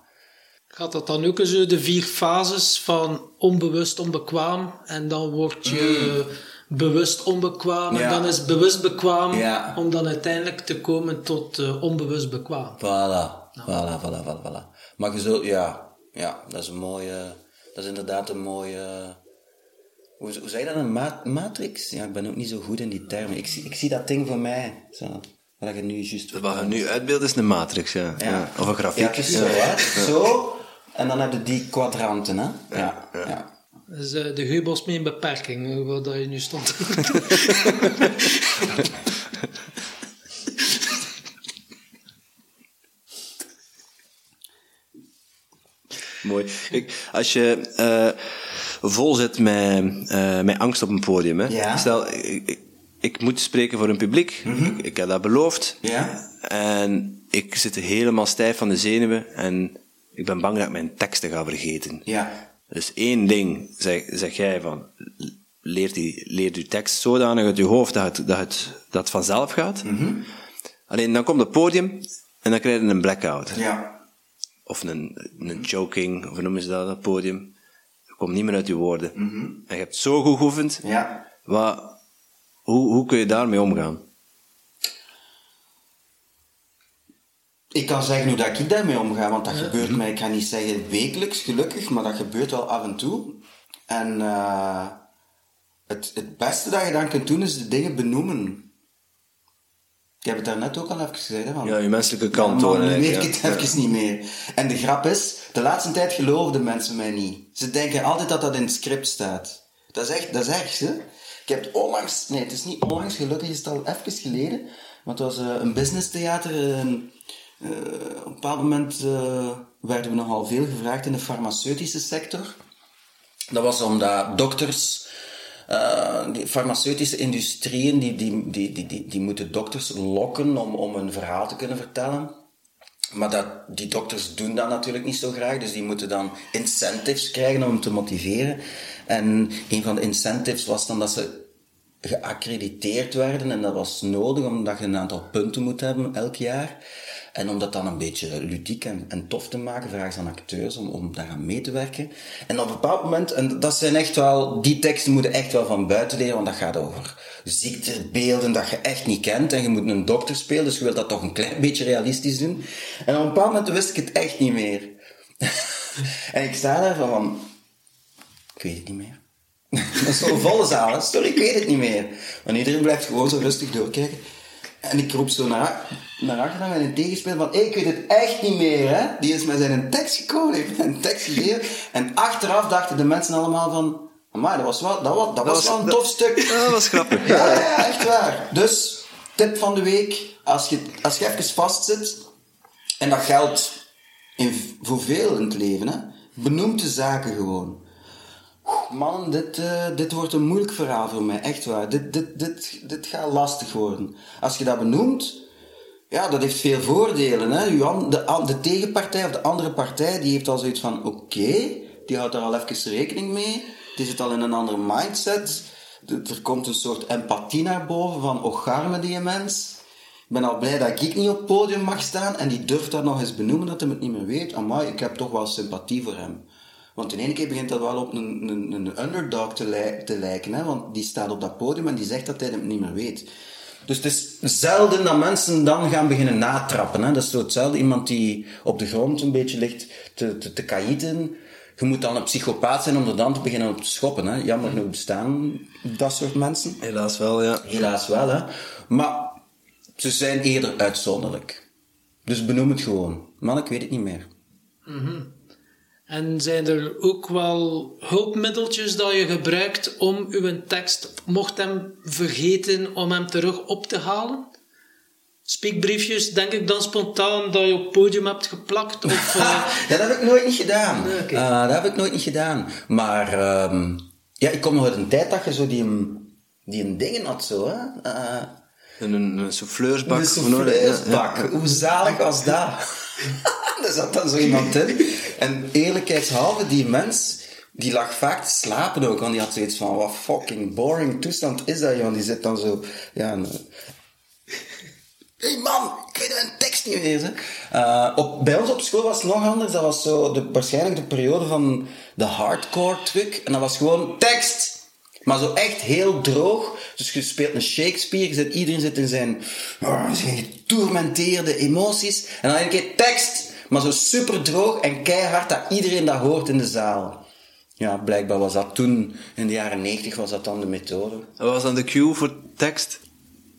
Gaat dat dan ook zo de vier fases van onbewust onbekwaam en dan word je bewust onbekwaam en dan is bewust bekwaam Ja. om dan uiteindelijk te komen tot eh, onbewust bekwaam. Voilà, voilà, voilà, voilà, voilà. Maar je zult, ja, ja, dat is een mooie, dat is inderdaad een mooie, hoe, hoe zei je dat, een ma- matrix? Ja, ik ben ook niet zo goed in die termen. Ik zie, ik zie dat ding voor mij, zo, wat je nu juist Wat je nu uitbeeldt is een matrix, ja. ja. Of een grafiek. Ja, zo, hè. Zo, en dan heb je die kwadranten, hè. Ja, ja. Dus eh, de heubels met een beperking, waar dat je nu stond. [LAUGHS] Mooi. Kijk, als je eh, vol zit met, eh, met angst op een podium, hè. Ja. Stel, ik, ik, ik moet spreken voor een publiek. ik, ik heb dat beloofd. Ja? En ik zit helemaal stijf van de zenuwen en ik ben bang dat ik mijn teksten ga vergeten. Ja. Dus één ding zeg, zeg jij van, leer die, leer die tekst zodanig uit je hoofd dat het, dat het, dat het vanzelf gaat. Alleen dan komt het podium en dan krijg je een blackout. Ja. Of een, een choking, of hoe noemen ze dat, dat podium. Komt niet meer uit je woorden. En je hebt zo goed geoefend. Ja. Wat, hoe, hoe kun je daarmee omgaan? Ik kan zeggen hoe dat ik daarmee omga, want dat gebeurt mij, ik ga niet zeggen wekelijks, gelukkig, maar dat gebeurt wel af en toe. En eh, het, het beste dat je dan kunt doen, is de dingen benoemen. Ik heb het daarnet ook al even gezegd. Hè, van, Ja, je menselijke kant tonen, Nu weet ik het ja. even niet meer. En de grap is, de laatste tijd geloofden mensen mij niet. Ze denken altijd dat dat in het script staat. Dat is echt, dat is echt, hè. Ik heb het onlangs, nee, het is niet onlangs, gelukkig is het al even geleden, maar het was eh, een business theater. eh, eh, op een bepaald moment eh, werden we nogal veel gevraagd in de farmaceutische sector. Dat was omdat dokters, eh, die farmaceutische industrieën, die, die, die, die, die, die moeten dokters lokken om, om een verhaal te kunnen vertellen. Maar dat, die dokters doen dat natuurlijk niet zo graag, dus die moeten dan incentives krijgen om te motiveren. En een van de incentives was dan dat ze geaccrediteerd werden en dat was nodig omdat je een aantal punten moet hebben elk jaar. En om dat dan een beetje ludiek en, en tof te maken, vragen ze aan acteurs om, om daaraan mee te werken. En op een bepaald moment, en dat zijn echt wel, die teksten moeten echt wel van buiten leren, want dat gaat over ziektebeelden dat je echt niet kent. En je moet een dokter spelen, dus je wilt dat toch een klein beetje realistisch doen. En op een bepaald moment wist ik het echt niet meer. [LAUGHS] en ik sta daar van, ik weet het niet meer. [LAUGHS] dat is zo'n volle zaal, sorry, ik weet het niet meer. Maar iedereen blijft gewoon zo rustig doorkijken. En ik roep zo naar, naar achter naar mijn tegenspeler van, ik weet het echt niet meer, hè. Die is met zijn tekst gekomen, heeft mij een tekst gegeven. En achteraf dachten de mensen allemaal van, maar dat was wel, dat was, dat was was- wel een dat- tof stuk. [LAUGHS] Dat was grappig. Ja, ja, echt waar. Dus, tip van de week, als je, als je even vastzit, En dat geldt in, voor veel in het leven. Hè? Benoem de zaken gewoon. Man, dit, uh, dit wordt een moeilijk verhaal voor mij, echt waar. Dit, dit, dit, dit gaat lastig worden. Als je dat benoemt, ja, dat heeft veel voordelen. Hè? De, de tegenpartij of de andere partij, die heeft al zoiets van, oké, die houdt daar al even rekening mee. Die zit al in een andere mindset. Er komt een soort empathie naar boven van, oh, garme die mens. Ik ben al blij dat ik niet op het podium mag staan en die durft dat nog eens benoemen dat hij het niet meer weet. Amai, ik heb toch wel sympathie voor hem. Want in één keer begint dat wel op een, een, een underdog te, te lijken, hè? want die staat op dat podium en die zegt dat hij het niet meer weet. Dus het is zelden dat mensen dan gaan beginnen natrappen. Hè? Dat is zo hetzelfde. Iemand die op de grond een beetje ligt te, te, te kaïten. Je moet dan een psychopaat zijn om er dan te beginnen op te schoppen. Hè? Jammer genoeg bestaan dat soort mensen. Helaas wel, ja. Helaas wel, hè. Maar ze zijn eerder uitzonderlijk. Dus benoem het gewoon. Man, ik weet het niet meer. Mm En zijn er ook wel hulpmiddeltjes dat je gebruikt om uw tekst, mocht hem vergeten, om hem terug op te halen? Speakbriefjes, denk ik dan spontaan dat je op het podium hebt geplakt? Of, [LAUGHS] uh... dat heb ik nooit niet gedaan. Uh, dat heb ik nooit niet gedaan. Maar uh, ja, ik kom nog uit een tijd dat je zo die, die een dingen had zo, hè. Uh, een, een souffleursbak. Een souffleursbak. Hoe zalig was dat? [LAUGHS] er zat dan zo iemand in. En eerlijkheidshalve, die mens, die lag vaak te slapen ook. Want die had zoiets van, wat fucking boring toestand is dat, joh. Die zit dan zo, ja... Hé hey man, ik weet mijn tekst niet meer. Uh, op, bij ons op school was het nog anders. Dat was zo de, waarschijnlijk de periode van de hardcore truc. En dat was gewoon tekst. Maar zo echt heel droog. Dus je speelt een Shakespeare, je zit, iedereen zit in zijn, oh, zijn getormenteerde emoties. En dan een keer tekst, maar zo super droog en keihard dat iedereen dat hoort in de zaal. Ja, blijkbaar was dat toen, in de jaren 90 was dat dan de methode. Wat was dan de cue voor tekst?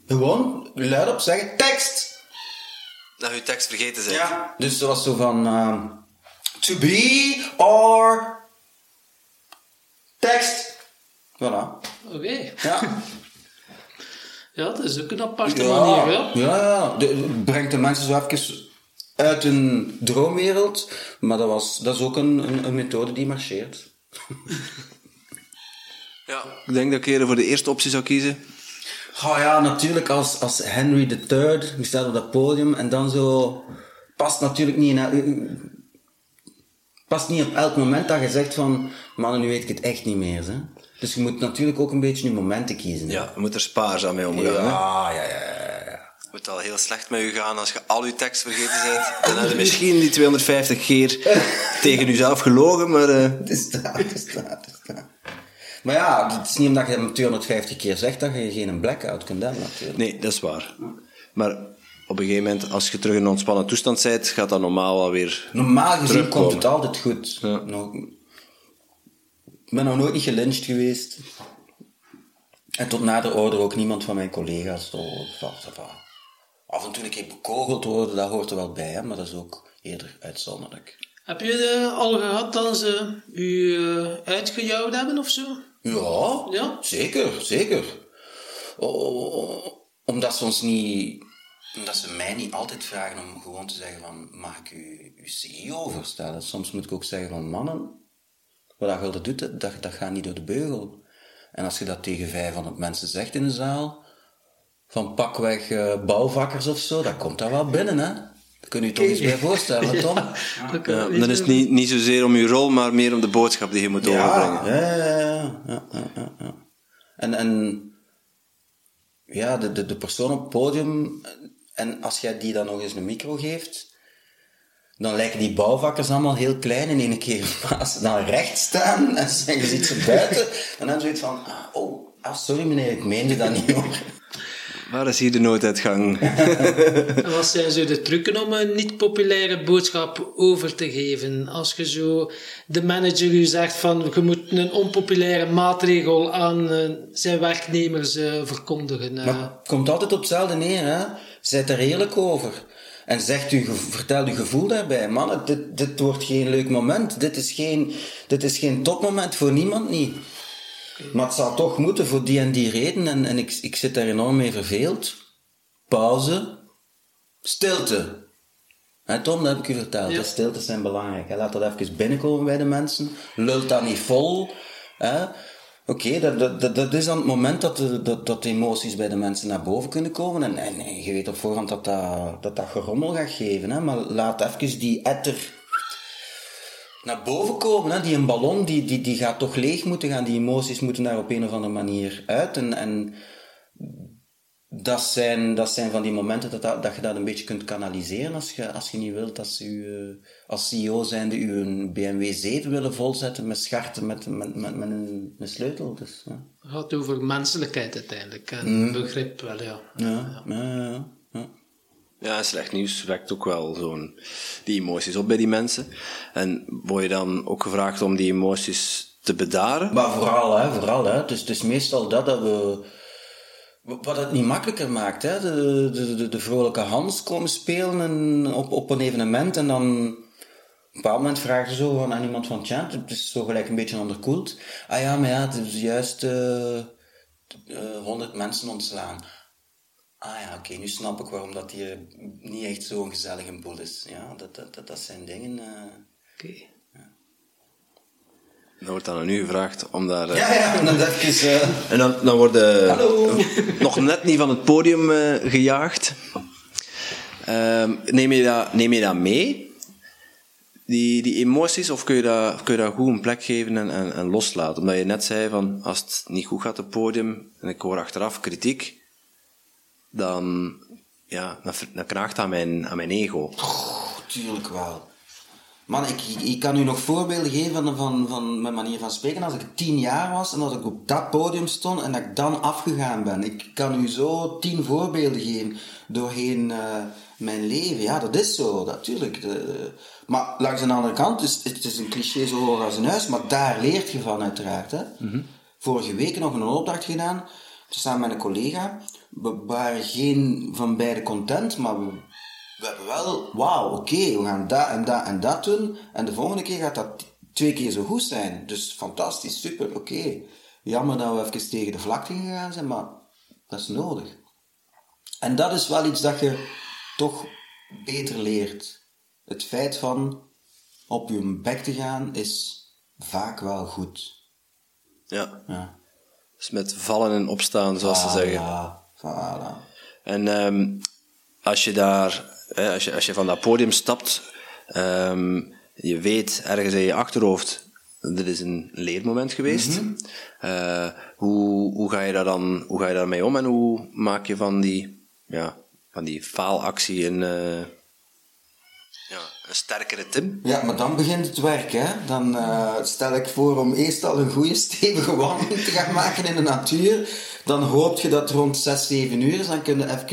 Gewoon luidop zeggen, tekst! Dat je tekst vergeten bent. Ja, dus dat was zo van, uh, to be or tekst. Voilà. Oké. Ja. [LAUGHS] ja, dat is ook een aparte manier, ja. Ja, de, brengt de mensen zo even uit hun droomwereld. Maar dat, was, dat is ook een, een, een methode die marcheert. [LAUGHS] ja, ik denk dat ik eerder voor de eerste optie zou kiezen. Oh ja, natuurlijk als, als Henry III, die staat op dat podium en dan zo... Past natuurlijk niet in... Past niet op elk moment dat je zegt van... Man, nu weet ik het echt niet meer, hè. Dus je moet natuurlijk ook een beetje je momenten kiezen. Hè? Ja, je moet er spaarzaam mee omgaan. Ja, ja, ja, ja, ja. Het moet al heel slecht met je gaan als je al je tekst vergeten bent. [LAUGHS] Dan heb je misschien die 250 keer [LAUGHS] tegen jezelf gelogen, maar... Uh... Het is daar, het is daar, het is daar. Maar ja, het is niet omdat je hem 250 keer zegt dat je geen blackout kunt hebben, natuurlijk. Nee, dat is waar. Maar op een gegeven moment, als je terug in een ontspannen toestand bent, gaat dat normaal wel weer Normaal gezien komt het altijd goed. Ja. Ik ben nog nooit niet gelyncht geweest. En tot na de orde ook niemand van mijn collega's. Af en toe een keer bekogeld worden, dat hoort er wel bij, hè, maar dat is ook eerder uitzonderlijk. Heb je het al gehad dat ze u uh, uitgejouwd hebben of zo? Ja, ja? zeker, zeker. omdat ze ons niet... Omdat ze mij niet altijd vragen om gewoon te zeggen van... Mag ik u uw CEO voorstellen? Soms moet ik ook zeggen van... Mannen, wat je doet, dat, dat gaat niet door de beugel. En als je dat tegen 500 mensen zegt in de zaal, van pakweg uh, bouwvakkers of zo, dat komt daar wel binnen, hè? Dat kun je je toch eens bij voorstellen, Tom? Ja, ja, dan is het niet, niet zozeer om je rol, maar meer om de boodschap die je moet overbrengen. Ja, ja, ja, ja, ja, En, en ja, de, de, de persoon op het podium, en als jij die dan nog eens een micro geeft, dan lijken die bouwvakkers allemaal heel klein in één keer. Maar [LAUGHS] als ze dan recht staan en ze je ziet ze buiten, dan hebben ze zoiets van, ah, oh, ah, sorry meneer, ik meende dat niet hoor. Waar is hier de nooduitgang? [LAUGHS] en wat zijn zo de trucken om een niet-populaire boodschap over te geven? Als je zo de manager u zegt van je moet een onpopulaire maatregel aan uh, zijn werknemers uh, verkondigen. Maar het komt altijd op hetzelfde neer, hè? Zijt er eerlijk over. En zegt u, vertel uw gevoel daarbij. Mannen, dit, dit wordt geen leuk moment. Dit is geen, dit is geen topmoment voor niemand niet. Maar het zal toch moeten voor die en die reden. En, en ik, ik zit daar enorm mee verveeld. Pauze. Stilte. En Tom, dat heb ik u verteld. Ja. Stiltes zijn belangrijk. Hè. Laat dat even binnenkomen bij de mensen. Lult dat niet vol. hè. Oké, dat, dat, dat, is dan het moment dat de, dat, dat emoties bij de mensen naar boven kunnen komen. En, en, je weet op voorhand dat dat, dat, dat gerommel gaat geven. Hè. Maar laat even die etter naar boven komen. Hè. Die een ballon, die, die, die gaat toch leeg moeten gaan. Die emoties moeten daar op een of andere manier uit. En, en dat, zijn, dat zijn van die momenten dat, dat, dat je dat een beetje kunt kanaliseren als je, als je niet wilt dat ze u eh, als CEO zijnde u een BMW 7 willen volzetten met scharten met, met, met, met een, een sleutel. Dus, ja. Het gaat over menselijkheid uiteindelijk. En begrip wel, ja. Ja, ja, ja, ja. Slecht nieuws wekt ook wel zo'n die emoties op bij die mensen. En word je dan ook gevraagd om die emoties te bedaren? Maar vooral, hè, vooral, hè. Dus het is meestal dat dat we... Wat het niet makkelijker maakt, hè. De, de, de, de vrolijke Hans komen spelen en op, op een evenement en dan... Op een bepaald moment vragen ze zo aan iemand van, tja, het is zo gelijk een beetje onderkoeld. Ah ja, maar ja, het is juist eh eh, 100 mensen ontslaan. Ah ja, oké, nu snap ik waarom dat hier niet echt zo'n gezellige boel is. Ja, dat, dat, dat, dat zijn dingen... eh. Oké. Dan wordt dan aan u gevraagd om daar... eh, Ja, ja, en dan even... eh, En dan, dan worden Hallo. nog net niet van het podium eh, gejaagd. Ehm, neem, je dat, neem je dat mee? Die, die emoties, of kun je, dat, kun je dat goed een plek geven en, en, en loslaten? Omdat je net zei van, als het niet goed gaat op het podium, en ik hoor achteraf kritiek, dan, ja, dan, dan knaagt dat aan mijn, aan mijn ego. Tuurlijk wel. Man, ik, ik, kan u nog voorbeelden geven van, van, van mijn manier van spreken. Als ik tien jaar was en dat ik op dat podium stond en dat ik dan afgegaan ben. Ik kan u zo tien voorbeelden geven doorheen eh, mijn leven. Ja, dat is zo, natuurlijk. De, maar langs de andere kant, is, het is een cliché zo hoog als een huis, maar daar leert je van uiteraard. Hè? Vorige week nog een opdracht gedaan, samen met een collega. We waren geen van beide content, maar we we hebben wel, wauw, oké, we gaan dat en dat en dat doen. En de volgende keer gaat dat twee keer zo goed zijn. Dus fantastisch, super, oké. Jammer dat we even tegen de vlakte gegaan zijn, maar dat is nodig. En dat is wel iets dat je toch beter leert. Het feit van op je bek te gaan is vaak wel goed. Ja. Ja. Dus met vallen en opstaan, zoals ze zeggen. Ja, voilà. En ehm, als je daar, hè, als, je, als je van dat podium stapt, ehm, je weet ergens in je achterhoofd, dit is een leermoment geweest. Eh, hoe, hoe ga je daar dan, hoe ga je daarmee om en hoe maak je van die, ja, van die faalactie een, eh, ja, een sterkere Tim? Ja, maar dan begint het werk, hè. Dan eh, stel ik voor om eerst al een goede stevige wandeling te gaan maken in de natuur. Dan hoop je dat rond 6, 7 uur is. Dan kun je even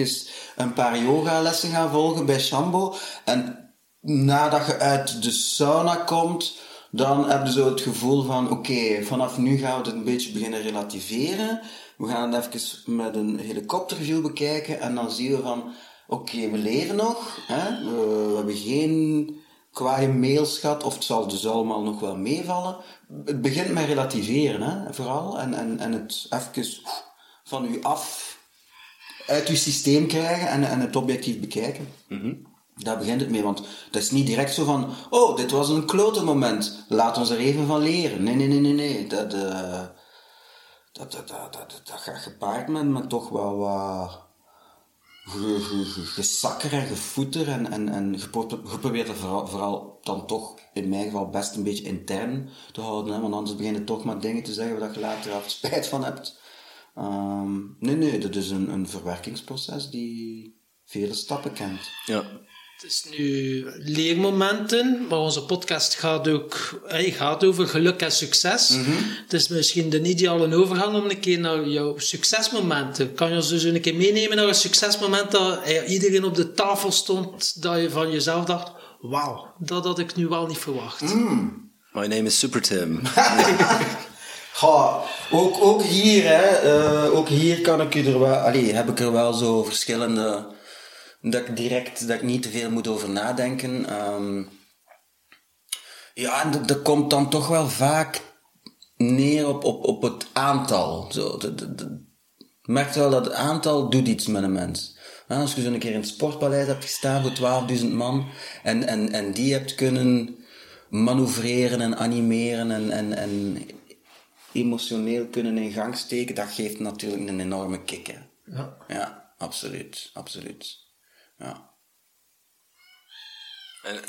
een paar yogalessen gaan volgen bij Shambo. En nadat je uit de sauna komt, dan heb je zo het gevoel van, oké, vanaf nu gaan we het een beetje beginnen relativeren. We gaan het even met een helikopterview bekijken en dan zien we van, oké, we leven nog. Hè? We, we hebben geen kwaaie mails gehad, of het zal dus allemaal nog wel meevallen. Het begint met relativeren, hè, vooral. En, en, en het even van u af uit uw systeem krijgen en, en het objectief bekijken. Daar begint het mee, want dat is niet direct zo van, oh, dit was een klote moment, laat ons er even van leren. Nee, nee, nee, nee, nee. Dat, eh, dat, dat, dat, dat, dat gaat gepaard met, met toch wel wat gesakker en gevoeter en, en, en je je het vooral, vooral dan toch, in mijn geval, best een beetje intern te houden, hè, want anders begin je toch maar dingen te zeggen waar je later af spijt van hebt. Ehm, nee, nee, dat is een, een verwerkingsproces die vele stappen kent. Ja. Het is nu leermomenten, maar onze podcast gaat ook eh, gaat over geluk en succes. Het is misschien de ideale overgang om een keer naar jouw succesmomenten. Kan je ons dus een keer meenemen naar een succesmoment dat iedereen op de tafel stond, dat je van jezelf dacht, wauw, dat had ik nu wel niet verwacht. My name is Super Tim. [LAUGHS] [LAUGHS] Ook, ook hier, hè, eh, ook hier kan ik er wel, allee, heb ik er wel zo verschillende, dat ik direct, dat ik niet te veel moet over nadenken. Ehm, ja, en dat, komt dan toch wel vaak neer op, op, op het aantal. Zo, de, wel dat het aantal doet iets met een mens. Als je zo een keer in het sportpaleis hebt gestaan voor 12.000 man en, en, en die hebt kunnen manoeuvreren en animeren en, en, en emotioneel kunnen in gang steken, dat geeft natuurlijk een enorme kick. Hè. Ja. Ja, absoluut, absoluut. Ja. En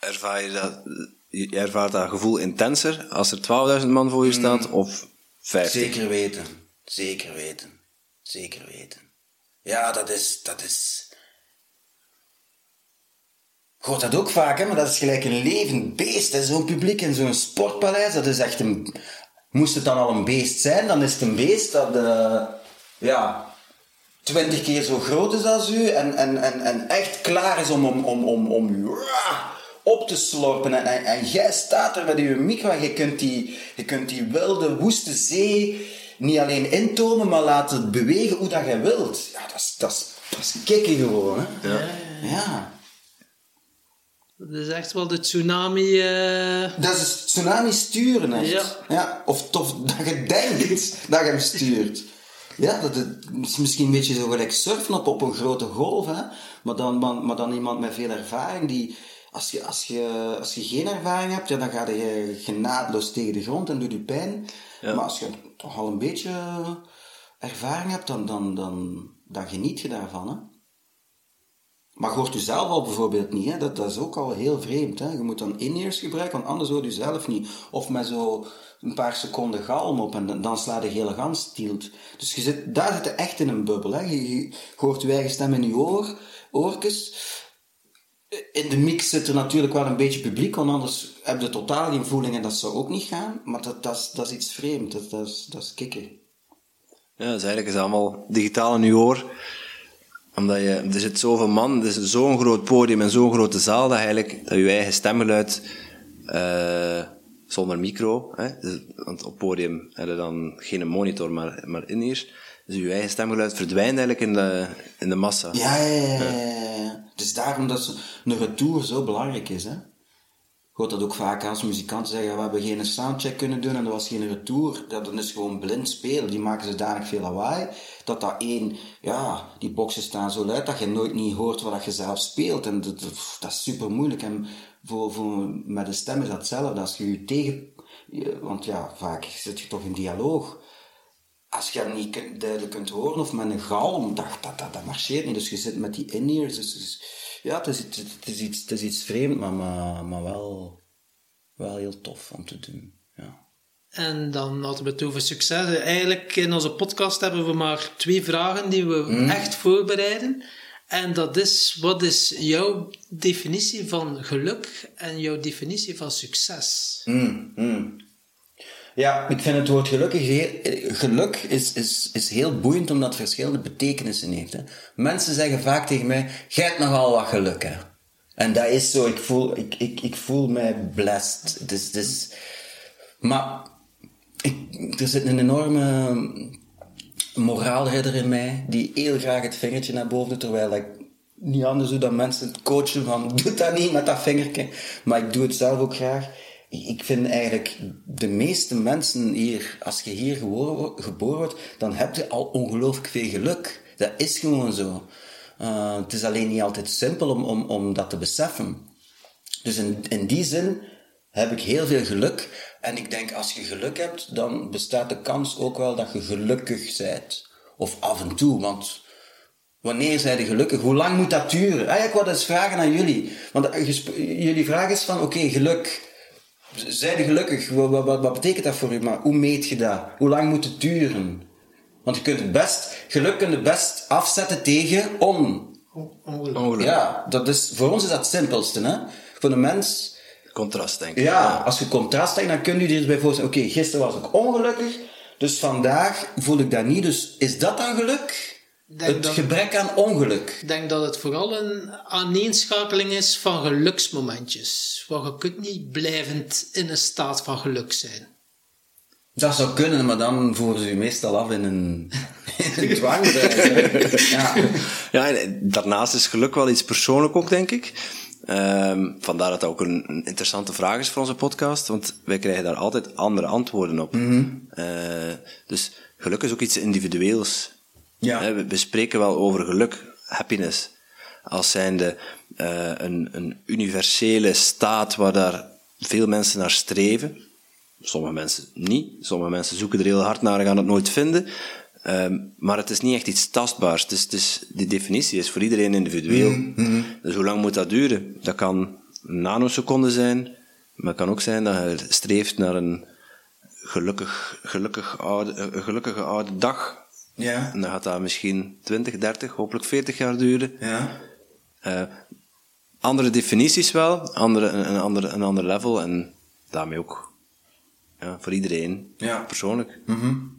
ervaar je dat, je ervaart dat gevoel intenser als er 12.000 man voor je staat of 50? Zeker weten. Zeker weten. Zeker weten. Ja, dat is... Dat is... Ik hoor dat ook vaak, hè, maar dat is gelijk een levend beest. Zo'n publiek in zo'n sportpaleis, dat is echt een... Moest het dan al een beest zijn, dan is het een beest dat... eh, ja, twintig keer zo groot is als u en, en, en, en echt klaar is om, om, om, om, om u op te slorpen. En, en, en jij staat er met je micro en je kunt die, je kunt die wilde, woeste zee niet alleen intomen, maar laten bewegen hoe dat jij wilt. Ja, dat is, dat is, dat is kicken gewoon, hè. Ja. Ja. Dat is echt wel de tsunami. eh, Dat is tsunami sturen, echt. Ja. ja. Of tof dat je denkt dat je hem stuurt. Ja, dat het is misschien een beetje zo gelijk surfen op, op een grote golf, hè. Maar dan, maar, maar dan iemand met veel ervaring die... Als je, als, je, als je geen ervaring hebt, ja, dan ga je genadeloos tegen de grond en doet je pijn. Ja. Maar als je toch al een beetje ervaring hebt, dan, dan, dan, dan geniet je daarvan, hè. Maar hoort u zelf al bijvoorbeeld niet, hè? Dat, dat is ook al heel vreemd. Hè? Je moet dan in-ears gebruiken, want anders hoort u zelf niet. Of met zo een paar seconden galm op en dan- slaat de hele gans stilt. Dus je zit, daar zit echt in een bubbel. Hè? Je, hoort je eigen stem in je oor, oortjes. In de mix zit er natuurlijk wel een beetje publiek, want anders heb je totaal geen voeling en dat zou ook niet gaan. Maar dat, dat, is, dat is iets vreemd, dat, dat, is, dat is kicken. Ja, dus eigenlijk is allemaal digitaal in je oor. Omdat je, er zit zoveel man, er is zo'n groot podium en zo'n grote zaal, dat eigenlijk dat je eigen stemgeluid, eh, zonder micro, hè, dus, want op podium heb je dan geen monitor, maar, maar in hier, dus je eigen stemgeluid verdwijnt eigenlijk in de, in de massa. Ja, ja, ja, ja, is daarom dat een retour zo belangrijk is. Hè? Hoort dat ook vaak als muzikanten zeggen, we hebben geen soundcheck kunnen doen en er was geen retour. Dat dan is gewoon blind spelen. Die maken zodanig veel lawaai, dat dat één, ja, die boxen staan zo luid dat je nooit niet hoort wat je zelf speelt. En dat, dat, dat is super moeilijk. En voor, voor, met de stem is dat hetzelfde. Als je je tegen, want ja, vaak zit je toch in dialoog als je hem niet duidelijk kunt horen of met een galm, dat, dat, dat, dat marcheert niet. Dus je zit met die in-ears. Dus, dus, ja, het is, het, is iets, het is iets vreemd, maar, maar, maar wel, wel heel tof om te doen. Ja. En dan hadden we het over succes. Eigenlijk in onze podcast hebben we maar twee vragen die we echt voorbereiden. En dat is, wat is jouw definitie van geluk en jouw definitie van succes? Mm, mm. Ja, ik vind het woord gelukkig heel, geluk is, is, is heel boeiend omdat het verschillende betekenissen heeft. Hè. Mensen zeggen vaak tegen mij, jij hebt nogal wat geluk hè. En dat is zo, ik voel, ik, ik, ik voel mij blessed. Het is, maar ik, er zit een enorme moraalridder in mij, die heel graag het vingertje naar boven doet, terwijl ik niet anders doe dan mensen coachen van, doe dat niet met dat vingertje. Maar ik doe het zelf ook graag. Ik vind eigenlijk, de meeste mensen hier, als je hier geboren, wo- geboren wordt, dan heb je al ongelooflijk veel geluk. Dat is gewoon zo. Eh, het is alleen niet altijd simpel om, om, om dat te beseffen. Dus in, in die zin heb ik heel veel geluk. En ik denk, als je geluk hebt, dan bestaat de kans ook wel dat je gelukkig bent. Of af en toe, want wanneer zijn je gelukkig? Hoe lang moet dat duren? Ik wou eens vragen aan jullie. Want eh, jullie vraag is van, oké, geluk. Zijn je gelukkig? Wat, wat, wat- wat betekent dat voor u? Maar hoe meet je dat? Hoe lang moet het duren? Want je kunt het best, geluk kun je best afzetten tegen on. Ongeluk. Ja, dat is, voor ons is dat het simpelste, hè? Voor de mens, Contrast, denk ik. ja, als je contrast hebt, dan kun je je erbij voorstellen, oké, gisteren was ik ongelukkig, dus vandaag voel ik dat niet, dus is dat dan geluk? Denk het dat- gebrek aan ongeluk. Ik denk dat het vooral een aaneenschakeling is van geluksmomentjes. Want je kunt niet blijvend in een staat van geluk zijn. Dat zou kunnen, maar dan voeren ze je meestal af in een, [LAUGHS] in een dwangbuis, hè. Ja. Ja, en daarnaast is geluk wel iets persoonlijk ook, denk ik. Ehm, vandaar dat dat ook een, een interessante vraag is voor onze podcast, want wij krijgen daar altijd andere antwoorden op. Eh, dus geluk is ook iets individueels. Ja. We, we spreken wel over geluk happiness als zijnde uh, een, een universele staat waar daar veel mensen naar streven. Sommige mensen niet. Sommige mensen zoeken er heel hard naar en gaan het nooit vinden. Um, maar het is niet echt iets tastbaars. Het is, het is, die definitie is voor iedereen individueel. Mm-hmm. Dus hoe lang moet dat duren? Dat kan een nanoseconde zijn, maar het kan ook zijn dat je streeft naar een gelukkig, gelukkig oude, een gelukkige oude dag. Ja. En dan gaat dat misschien 20, 30, hopelijk 40 jaar duren. Ja. Uh, andere definities wel, andere, een, een, ander, een ander level en daarmee ook ja, voor iedereen ja. persoonlijk. Mm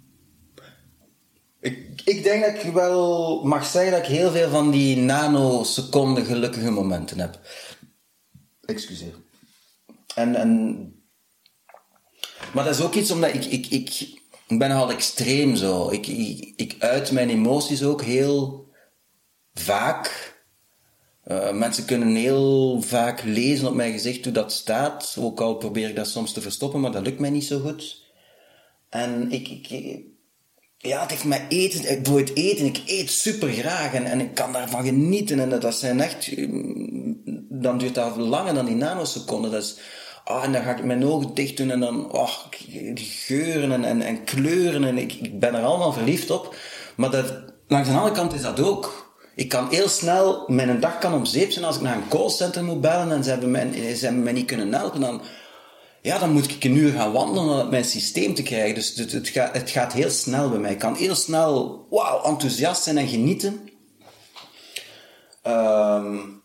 ik, ik denk dat ik wel mag zeggen dat ik heel veel van die nanoseconden gelukkige momenten heb. Excuseer. En, en, maar dat is ook iets omdat ik, ik, ik, ik ben nogal extreem zo. Ik, ik, uit mijn emoties ook heel vaak. Uh, mensen kunnen heel vaak lezen op mijn gezicht hoe dat staat. Ook al probeer ik dat soms te verstoppen, maar dat lukt mij niet zo goed. En ik, ik, ja, het heeft mij eten, ik doe het eten, ik eet super graag en, ik kan daarvan genieten. En dat zijn echt, dan duurt dat langer dan die nanoseconden. Dat is, ah, en dan ga ik mijn ogen dicht doen en dan, oh, geuren en, en, en kleuren en ik, ben er allemaal verliefd op. Maar dat, langs de andere kant is dat ook. Ik kan heel snel, mijn dag kan om zeep zijn als ik naar een callcenter moet bellen en ze hebben mij, ze hebben niet kunnen helpen. Dan, ja, dan moet ik een uur gaan wandelen om mijn systeem te krijgen. Dus het, gaat, het gaat heel snel bij mij. Ik kan heel snel, wauw, enthousiast zijn en genieten. Um,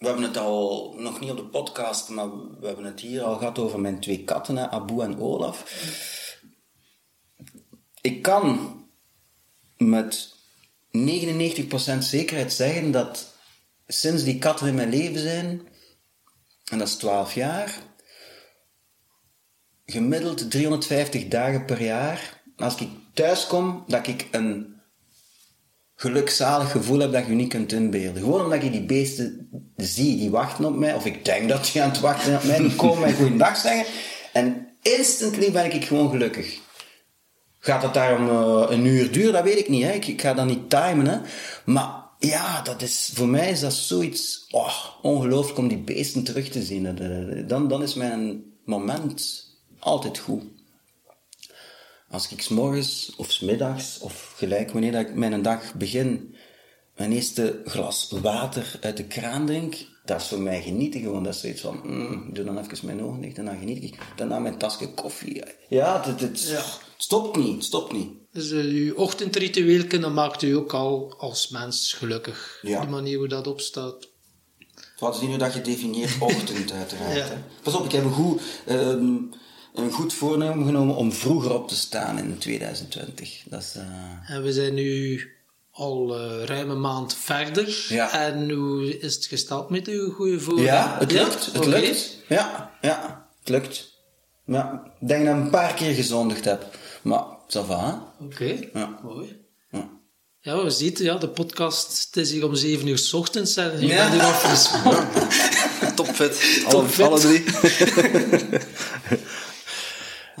we hebben het al, nog niet op de podcast, maar we hebben het hier al gehad over mijn twee katten, Abu en Olaf. Ik kan met 99% zekerheid zeggen dat sinds die katten in mijn leven zijn, en dat is 12 jaar, gemiddeld 350 dagen per jaar, als ik thuis kom, dat ik een gelukzalig gevoel heb dat je niet kunt inbeelden. Gewoon omdat je die beesten zie, die wachten op mij, of ik denk dat die aan het wachten op mij, die komen mij goeiedag zeggen, en instantly ben ik gewoon gelukkig. Gaat dat daarom uh, een uur duren? Dat weet ik niet. Hè. Ik, ik ga dat niet timen. Hè. Maar ja, dat is, voor mij is dat zoiets oh, ongelooflijk om die beesten terug te zien. Dan, dan is mijn moment altijd goed. Als ik s morgens of s middags of gelijk wanneer dat ik mijn dag begin, mijn eerste glas water uit de kraan drink, dat is voor mij genieten gewoon. Dat is zoiets van, mm, doe dan even mijn ogen dicht en dan geniet ik. Daarna mijn tasje koffie. Ja, het, het, ja. stopt niet, stopt niet. Dus uh, uw ochtendritueel dat maakt u ook al als mens gelukkig. Ja. De manier hoe dat opstaat. Wat is niet hoe dat je definieert ochtend uiteraard. [LAUGHS] ja. Pas op, ik heb een goed... Uh, een goed voornemen genomen om vroeger op te staan in 2020. Dat is, uh... En we zijn nu al uh, ruim een maand verder. Ja. En hoe is het gesteld met uw goede voornemen? Ja, het lukt. Het okay. lukt. Ja, ja, het lukt. Ja, ik denk dat ik een paar keer gezondigd heb. Maar, ça va, Oké, okay. ja. mooi. Ja. Ja, we zien ja, de podcast, het is hier om 7 uur s ochtends en je ja. bent hier al fris. Topfit, alle, Top alle drie. [LAUGHS]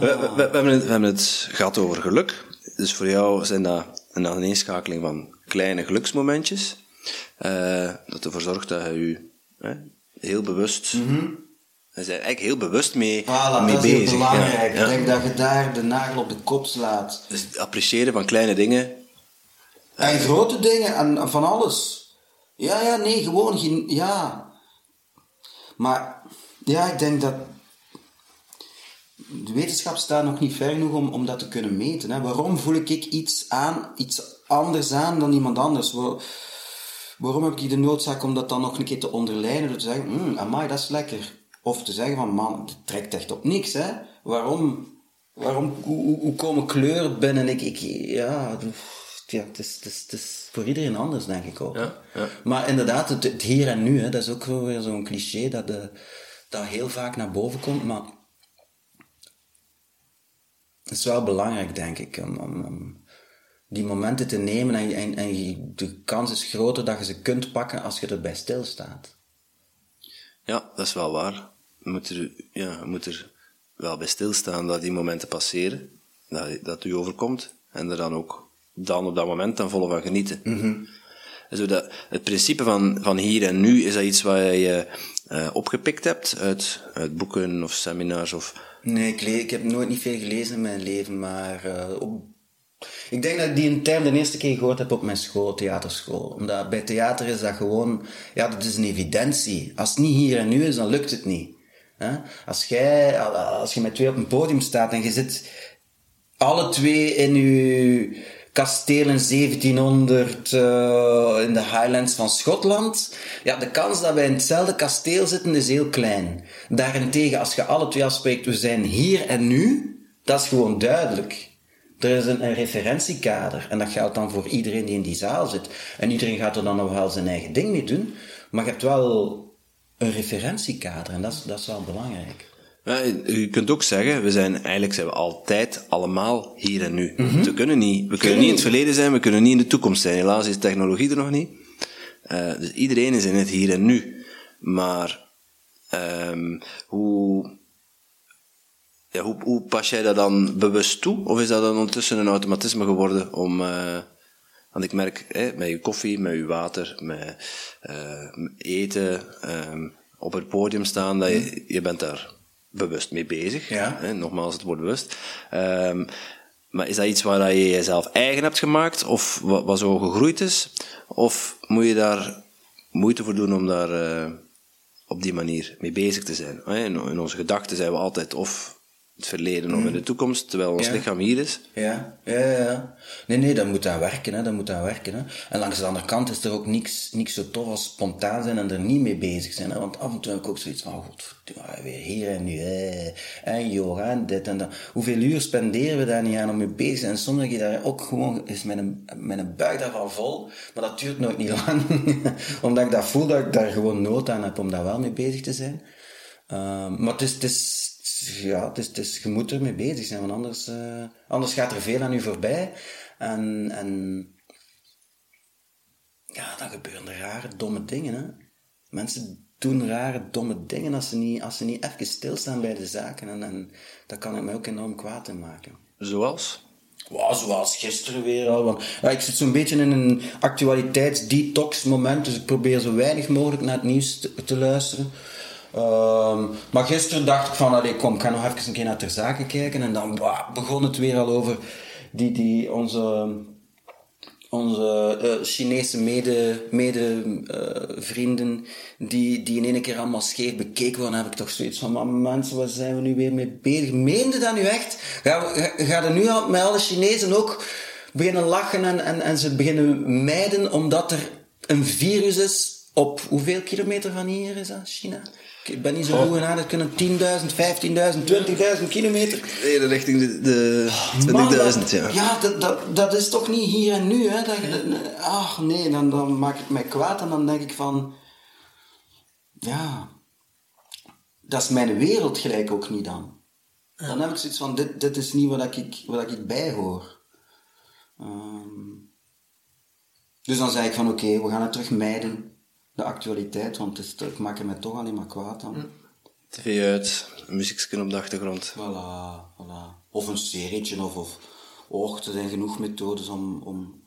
We, we, we, hebben het, we hebben het gehad over geluk. Dus voor jou zijn dat een aaneenschakeling van kleine geluksmomentjes. Uh, dat ervoor zorgt dat je je hè, heel bewust... Mm -hmm. Je bent eigenlijk heel bewust mee, voilà, mee dat bezig. is belangrijk. Ja. Ik denk dat je daar de nagel op de kop slaat. Dus het appreciëren van kleine dingen. En grote dingen, en van alles. Ja, ja, nee, gewoon geen... Ja. Maar, ja, ik denk dat de wetenschap staat nog niet ver genoeg om, om dat te kunnen meten. Hè. Waarom voel ik iets aan, iets anders aan dan iemand anders? Waar, waarom heb ik de noodzaak om dat dan nog een keer te onderlijnen door te zeggen, mm, amai, dat is lekker. Of te zeggen van, man, het trekt echt op niks, hè. Waarom, waarom, hoe, hoe komen kleuren binnen? Ik, ik, ja, ja het, is, het, is, het is voor iedereen anders, denk ik ook. Ja, ja. Maar inderdaad, het, het, hier en nu, hè, dat is ook weer zo'n cliché dat, de, dat heel vaak naar boven komt, maar het is wel belangrijk, denk ik, om, om, om die momenten te nemen en, en, en de kans is groter dat je ze kunt pakken als je erbij stilstaat. Ja, dat is wel waar. Je moet er, ja, je moet er wel bij stilstaan dat die momenten passeren, dat, dat u overkomt, en er dan ook dan op dat moment dan volle van genieten. Mm -hmm. Zo dat, het principe van, van hier en nu, is dat iets wat je uh, opgepikt hebt uit, uit boeken of seminars? Of... Nee, ik, ik heb nooit niet veel gelezen in mijn leven, maar op ik denk dat ik die term de eerste keer gehoord heb op mijn school, theaterschool. Omdat bij theater is dat gewoon, ja, dat is een evidentie. Als het niet hier en nu is, dan lukt het niet. Als jij, als je met twee op een podium staat en je zit alle twee in je kasteel in 1700 uh, in de Highlands van Schotland, ja, de kans dat wij in hetzelfde kasteel zitten is heel klein. Daarentegen, als je alle twee afspreekt, we zijn hier en nu, dat is gewoon duidelijk. Er is een, een, referentiekader en dat geldt dan voor iedereen die in die zaal zit. En iedereen gaat er dan nog wel zijn eigen ding mee doen, maar je hebt wel een referentiekader en dat is, dat is wel belangrijk. Ja, je kunt ook zeggen, we zijn eigenlijk zijn we altijd allemaal hier en nu. Mhm. We kunnen niet, we kunnen niet in het verleden zijn, we kunnen niet in de toekomst zijn. Helaas is technologie er nog niet. Uh, dus iedereen is in het hier en nu. Maar um, hoe, ja, hoe, hoe pas jij dat dan bewust toe? Of is dat dan ondertussen een automatisme geworden om... Uh, want ik merk, hè, met je koffie, met je water, met uh, eten, um, op het podium staan, dat je, je bent daar bewust mee bezig. Ja. Hè, nogmaals, het woord bewust. Um, maar is dat iets waar je jezelf eigen hebt gemaakt, of wat, wat zo gegroeid is? Of moet je daar moeite voor doen om daar uh, op die manier mee bezig te zijn? In, in onze gedachten zijn we altijd of het verleden of in de toekomst, terwijl ons lichaam hier is. Ja, ja, ja. Nee, nee, dat moet aan werken, hè. dat moet aan werken. Hè. En langs de andere kant is er ook niks, niks zo tof als spontaan zijn en er niet mee bezig zijn. Hè. Want af en toe heb ik ook zoiets van, god, weer hier en nu, hè. en yoga en dit en dat. Hoeveel uur spenderen we daar niet aan om mee bezig te zijn? En soms denk je daar ook gewoon, is met een, met een buik daarvan vol, maar dat duurt nooit niet [LAUGHS] lang. Omdat ik dat voel, dat ik daar gewoon nood aan heb om daar wel mee bezig te zijn. Um, maar het is, het is ja, het is, het is, je moet ermee bezig zijn, want anders, uh, anders gaat er veel aan u voorbij. En, en ja, dan gebeuren er rare, domme dingen. Hè? Mensen doen rare, domme dingen als ze niet, als ze niet even stilstaan bij de zaken. En, en dat kan ik mij ook enorm kwaad in maken. Zoals? Wow, zoals gisteren weer al. Want, ja, ik zit zo'n beetje in een actualiteitsdetox moment, dus ik probeer zo weinig mogelijk naar het nieuws te, te luisteren. Um, maar gisteren dacht ik van, allee, kom, ik ga nog even een keer naar ter zaken kijken. En dan begon het weer al over die, die, onze, onze uh, Chinese mede, mede uh, vrienden, die, die in één keer allemaal scheef bekeken worden. Dan heb ik toch zoiets van, maar mensen, waar zijn we nu weer mee bezig? Meende dat nu echt? Ga, ga, ga er nu al met alle Chinezen ook beginnen lachen en, en, en ze beginnen mijden omdat er een virus is op hoeveel kilometer van hier is dat, China? Ik ben niet zo goed aan, het kunnen 10.000, 15.000, 20.000 kilometer. Nee, richting de, de 20.000, ja. Ja, dat, dat, dat is toch niet hier en nu, hè. Dat, ach, nee, dan, dan maak ik mij kwaad en dan denk ik van... Ja... Dat is mijn wereld gelijk ook niet dan. Dan heb ik zoiets van, dit, dit is niet wat ik, wat ik bijhoor. Um, dus dan zei ik van, oké, okay, we gaan het terug mijden de actualiteit, want het, is, ik maak er me toch alleen maar kwaad aan. Hm. TV uit, muziekje op de achtergrond. Voilà, voilà. Of een serietje, of, of och, er zijn genoeg methodes om, om,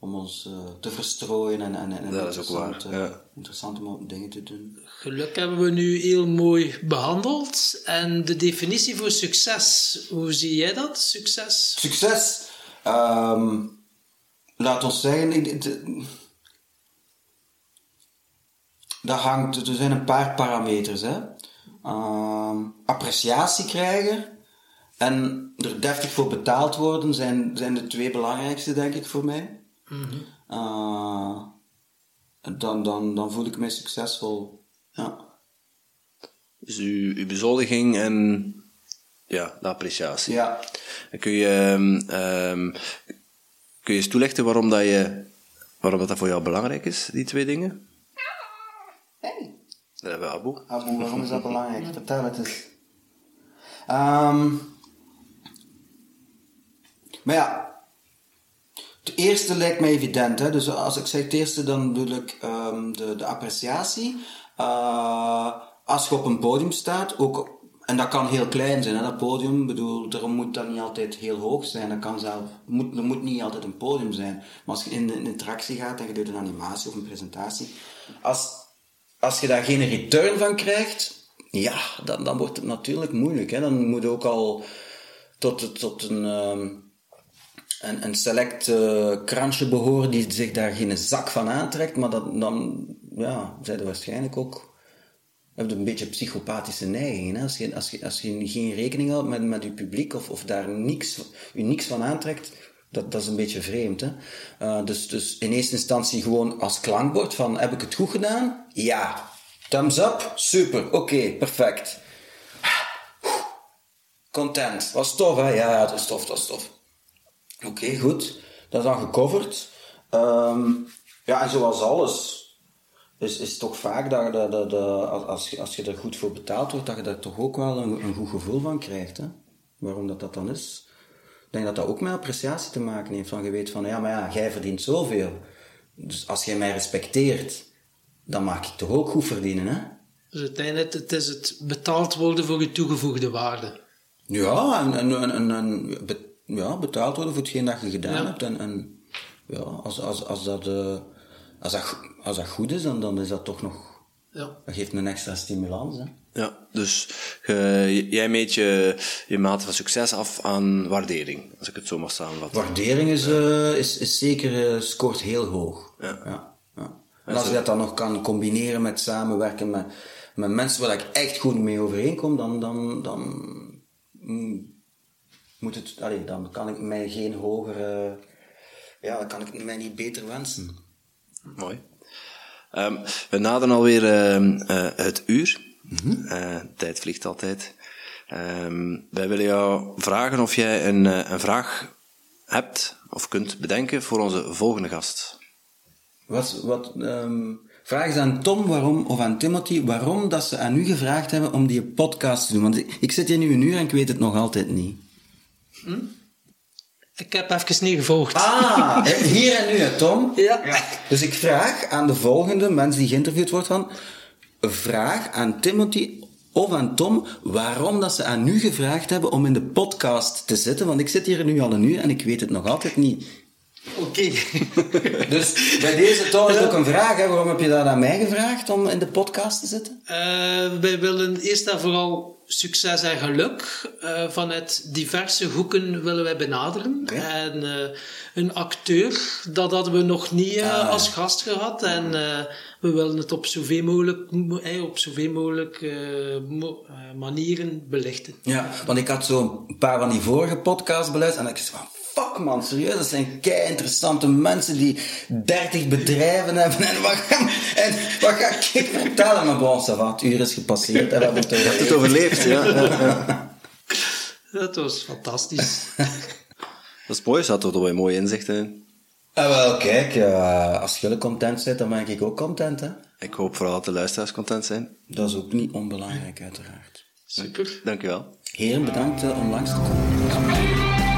om ons uh, te verstrooien en, en, en dat is ook waar. Ja. interessante dingen te doen. Geluk hebben we nu heel mooi behandeld. En de definitie voor succes, hoe zie jij dat, succes? Succes? Um, laat ons zeggen, dat hangt, er zijn een paar parameters. Hè. Uh, appreciatie krijgen en er deftig voor betaald worden zijn, zijn de twee belangrijkste, denk ik, voor mij. Mm dan, dan, dan voel ik mij succesvol. Ja. Dus uw, uw bezoldiging en ja, de appreciatie. Ja. kun je, um, kun je eens toelichten waarom dat, je, waarom dat voor jou belangrijk is, die twee dingen? Hey. Dat hebben we Abu. Abu, waarom is dat belangrijk? Vertel het eens. Um, maar ja, het eerste lijkt mij evident. Hè? Dus als ik zeg het eerste, dan bedoel ik um, de, de appreciatie. Uh, als je op een podium staat, ook, En dat kan heel klein zijn, hè, dat podium. Bedoel, daarom moet dat niet altijd heel hoog zijn. Dat kan zelf, moet, er moet niet altijd een podium zijn. Maar als je in de interactie gaat en je doet een animatie of een presentatie, als, als je daar geen return van krijgt, ja, dan, dan wordt het natuurlijk moeilijk. Hè. Dan moet je ook al tot, tot een, ehm, een, een select uh, krantje behoren die zich daar geen zak van aantrekt. Maar dat, dan ja, zijn er waarschijnlijk ook heb een beetje psychopathische neigingen. Als, je, als, je, als je geen rekening houdt met, met je publiek of, of daar niks, je niks van aantrekt, dat, dat is een beetje vreemd. Hè? Uh, dus, dus in eerste instantie gewoon als klankbord van heb ik het goed gedaan? Ja. Thumbs up? Super. Oké, perfect. Content. Was tof, hè? Ja, dat is tof, dat is tof. Oké, goed. Dat is dan gecoverd. Um, ja, en zoals alles is, is toch vaak dat, dat als, je, als je er goed voor betaald wordt, dat je daar toch ook wel een, een goed gevoel van krijgt. Hè? Waarom dat, dat dan is. Ik denk dat dat ook met appreciatie te maken heeft. Van je weet van, ja, maar ja, jij verdient zoveel. Dus als jij mij respecteert, dan mag ik toch ook goed verdienen, hè? Dus uiteindelijk, het is het betaald worden voor je toegevoegde waarde. Ja, en, en, en, en ja, betaald worden voor hetgeen dat je gedaan hebt. En, en ja, als, als, als dat... Uh, als dat, als dat goed is, dan, dan is dat toch nog... Ja. Dat geeft een extra stimulans, hè. Ja, dus uh, jij meet je, je mate van succes af aan waardering, als ik het zo mag samenvatten. Waardering is, uh, is, is zeker, uh, scoort heel hoog. Ja. ja, ja. En als je dat dan nog kan combineren met samenwerken met, met mensen waar ik echt goed mee overeenkom, dan, dan, dan mm, moet het, allee, dan kan ik mij geen hogere, ja, dan kan ik mij niet beter wensen. Mooi. Um, we naderen alweer uh, het uur. Mm-hmm. uh, tijd vliegt altijd. Um, wij willen jou vragen of jij een, een vraag hebt of kunt bedenken voor onze volgende gast. Wat, wat um, vraag eens aan Tom waarom, of aan Timothy waarom dat ze aan u gevraagd hebben om die podcast te doen. Want ik zit hier nu een uur en ik weet het nog altijd niet. Hm? Ik heb even niet gevolgd. Ah, [LAUGHS] hier en nu, Tom? Ja. ja. Dus ik vraag aan de volgende mensen die geïnterviewd wordt van... Vraag aan Timothy of aan Tom waarom dat ze aan u gevraagd hebben om in de podcast te zitten. Want ik zit hier nu al een uur en ik weet het nog altijd niet. Oké. [LAUGHS] dus bij deze is ook een vraag. Hè? Waarom heb je dat aan mij gevraagd om in de podcast te zitten? Uh, wij willen eerst en vooral succes en geluk uh, vanuit diverse hoeken willen wij benaderen. En uh, een acteur, dat hadden we nog niet ah. als gast gehad. En we willen het op zoveel mogelijk, op zoveel mogelijk mo manieren belichten. Ja, want ik had zo een paar van die vorige podcasts beluisterd en ik van fuck man, serieus, dat zijn kei interessante mensen die 30 bedrijven hebben. En wat ga, en wat ga ik vertellen? Maar bon, ça va, het uur is gepasseerd en we hebben het overleefd. het overleefd, ja. [LAUGHS] Dat was fantastisch. [LAUGHS] dat is mooi, zat toch wel mooie inzichten in. Ah, wel, kijk, uh, als jullie content zijn, dan ben ik ook content, hè. Ik hoop vooral dat de luisteraars content zijn. Dat is ook niet onbelangrijk, uiteraard. Super. Dankjewel. Heren, bedankt uh, om langs te komen.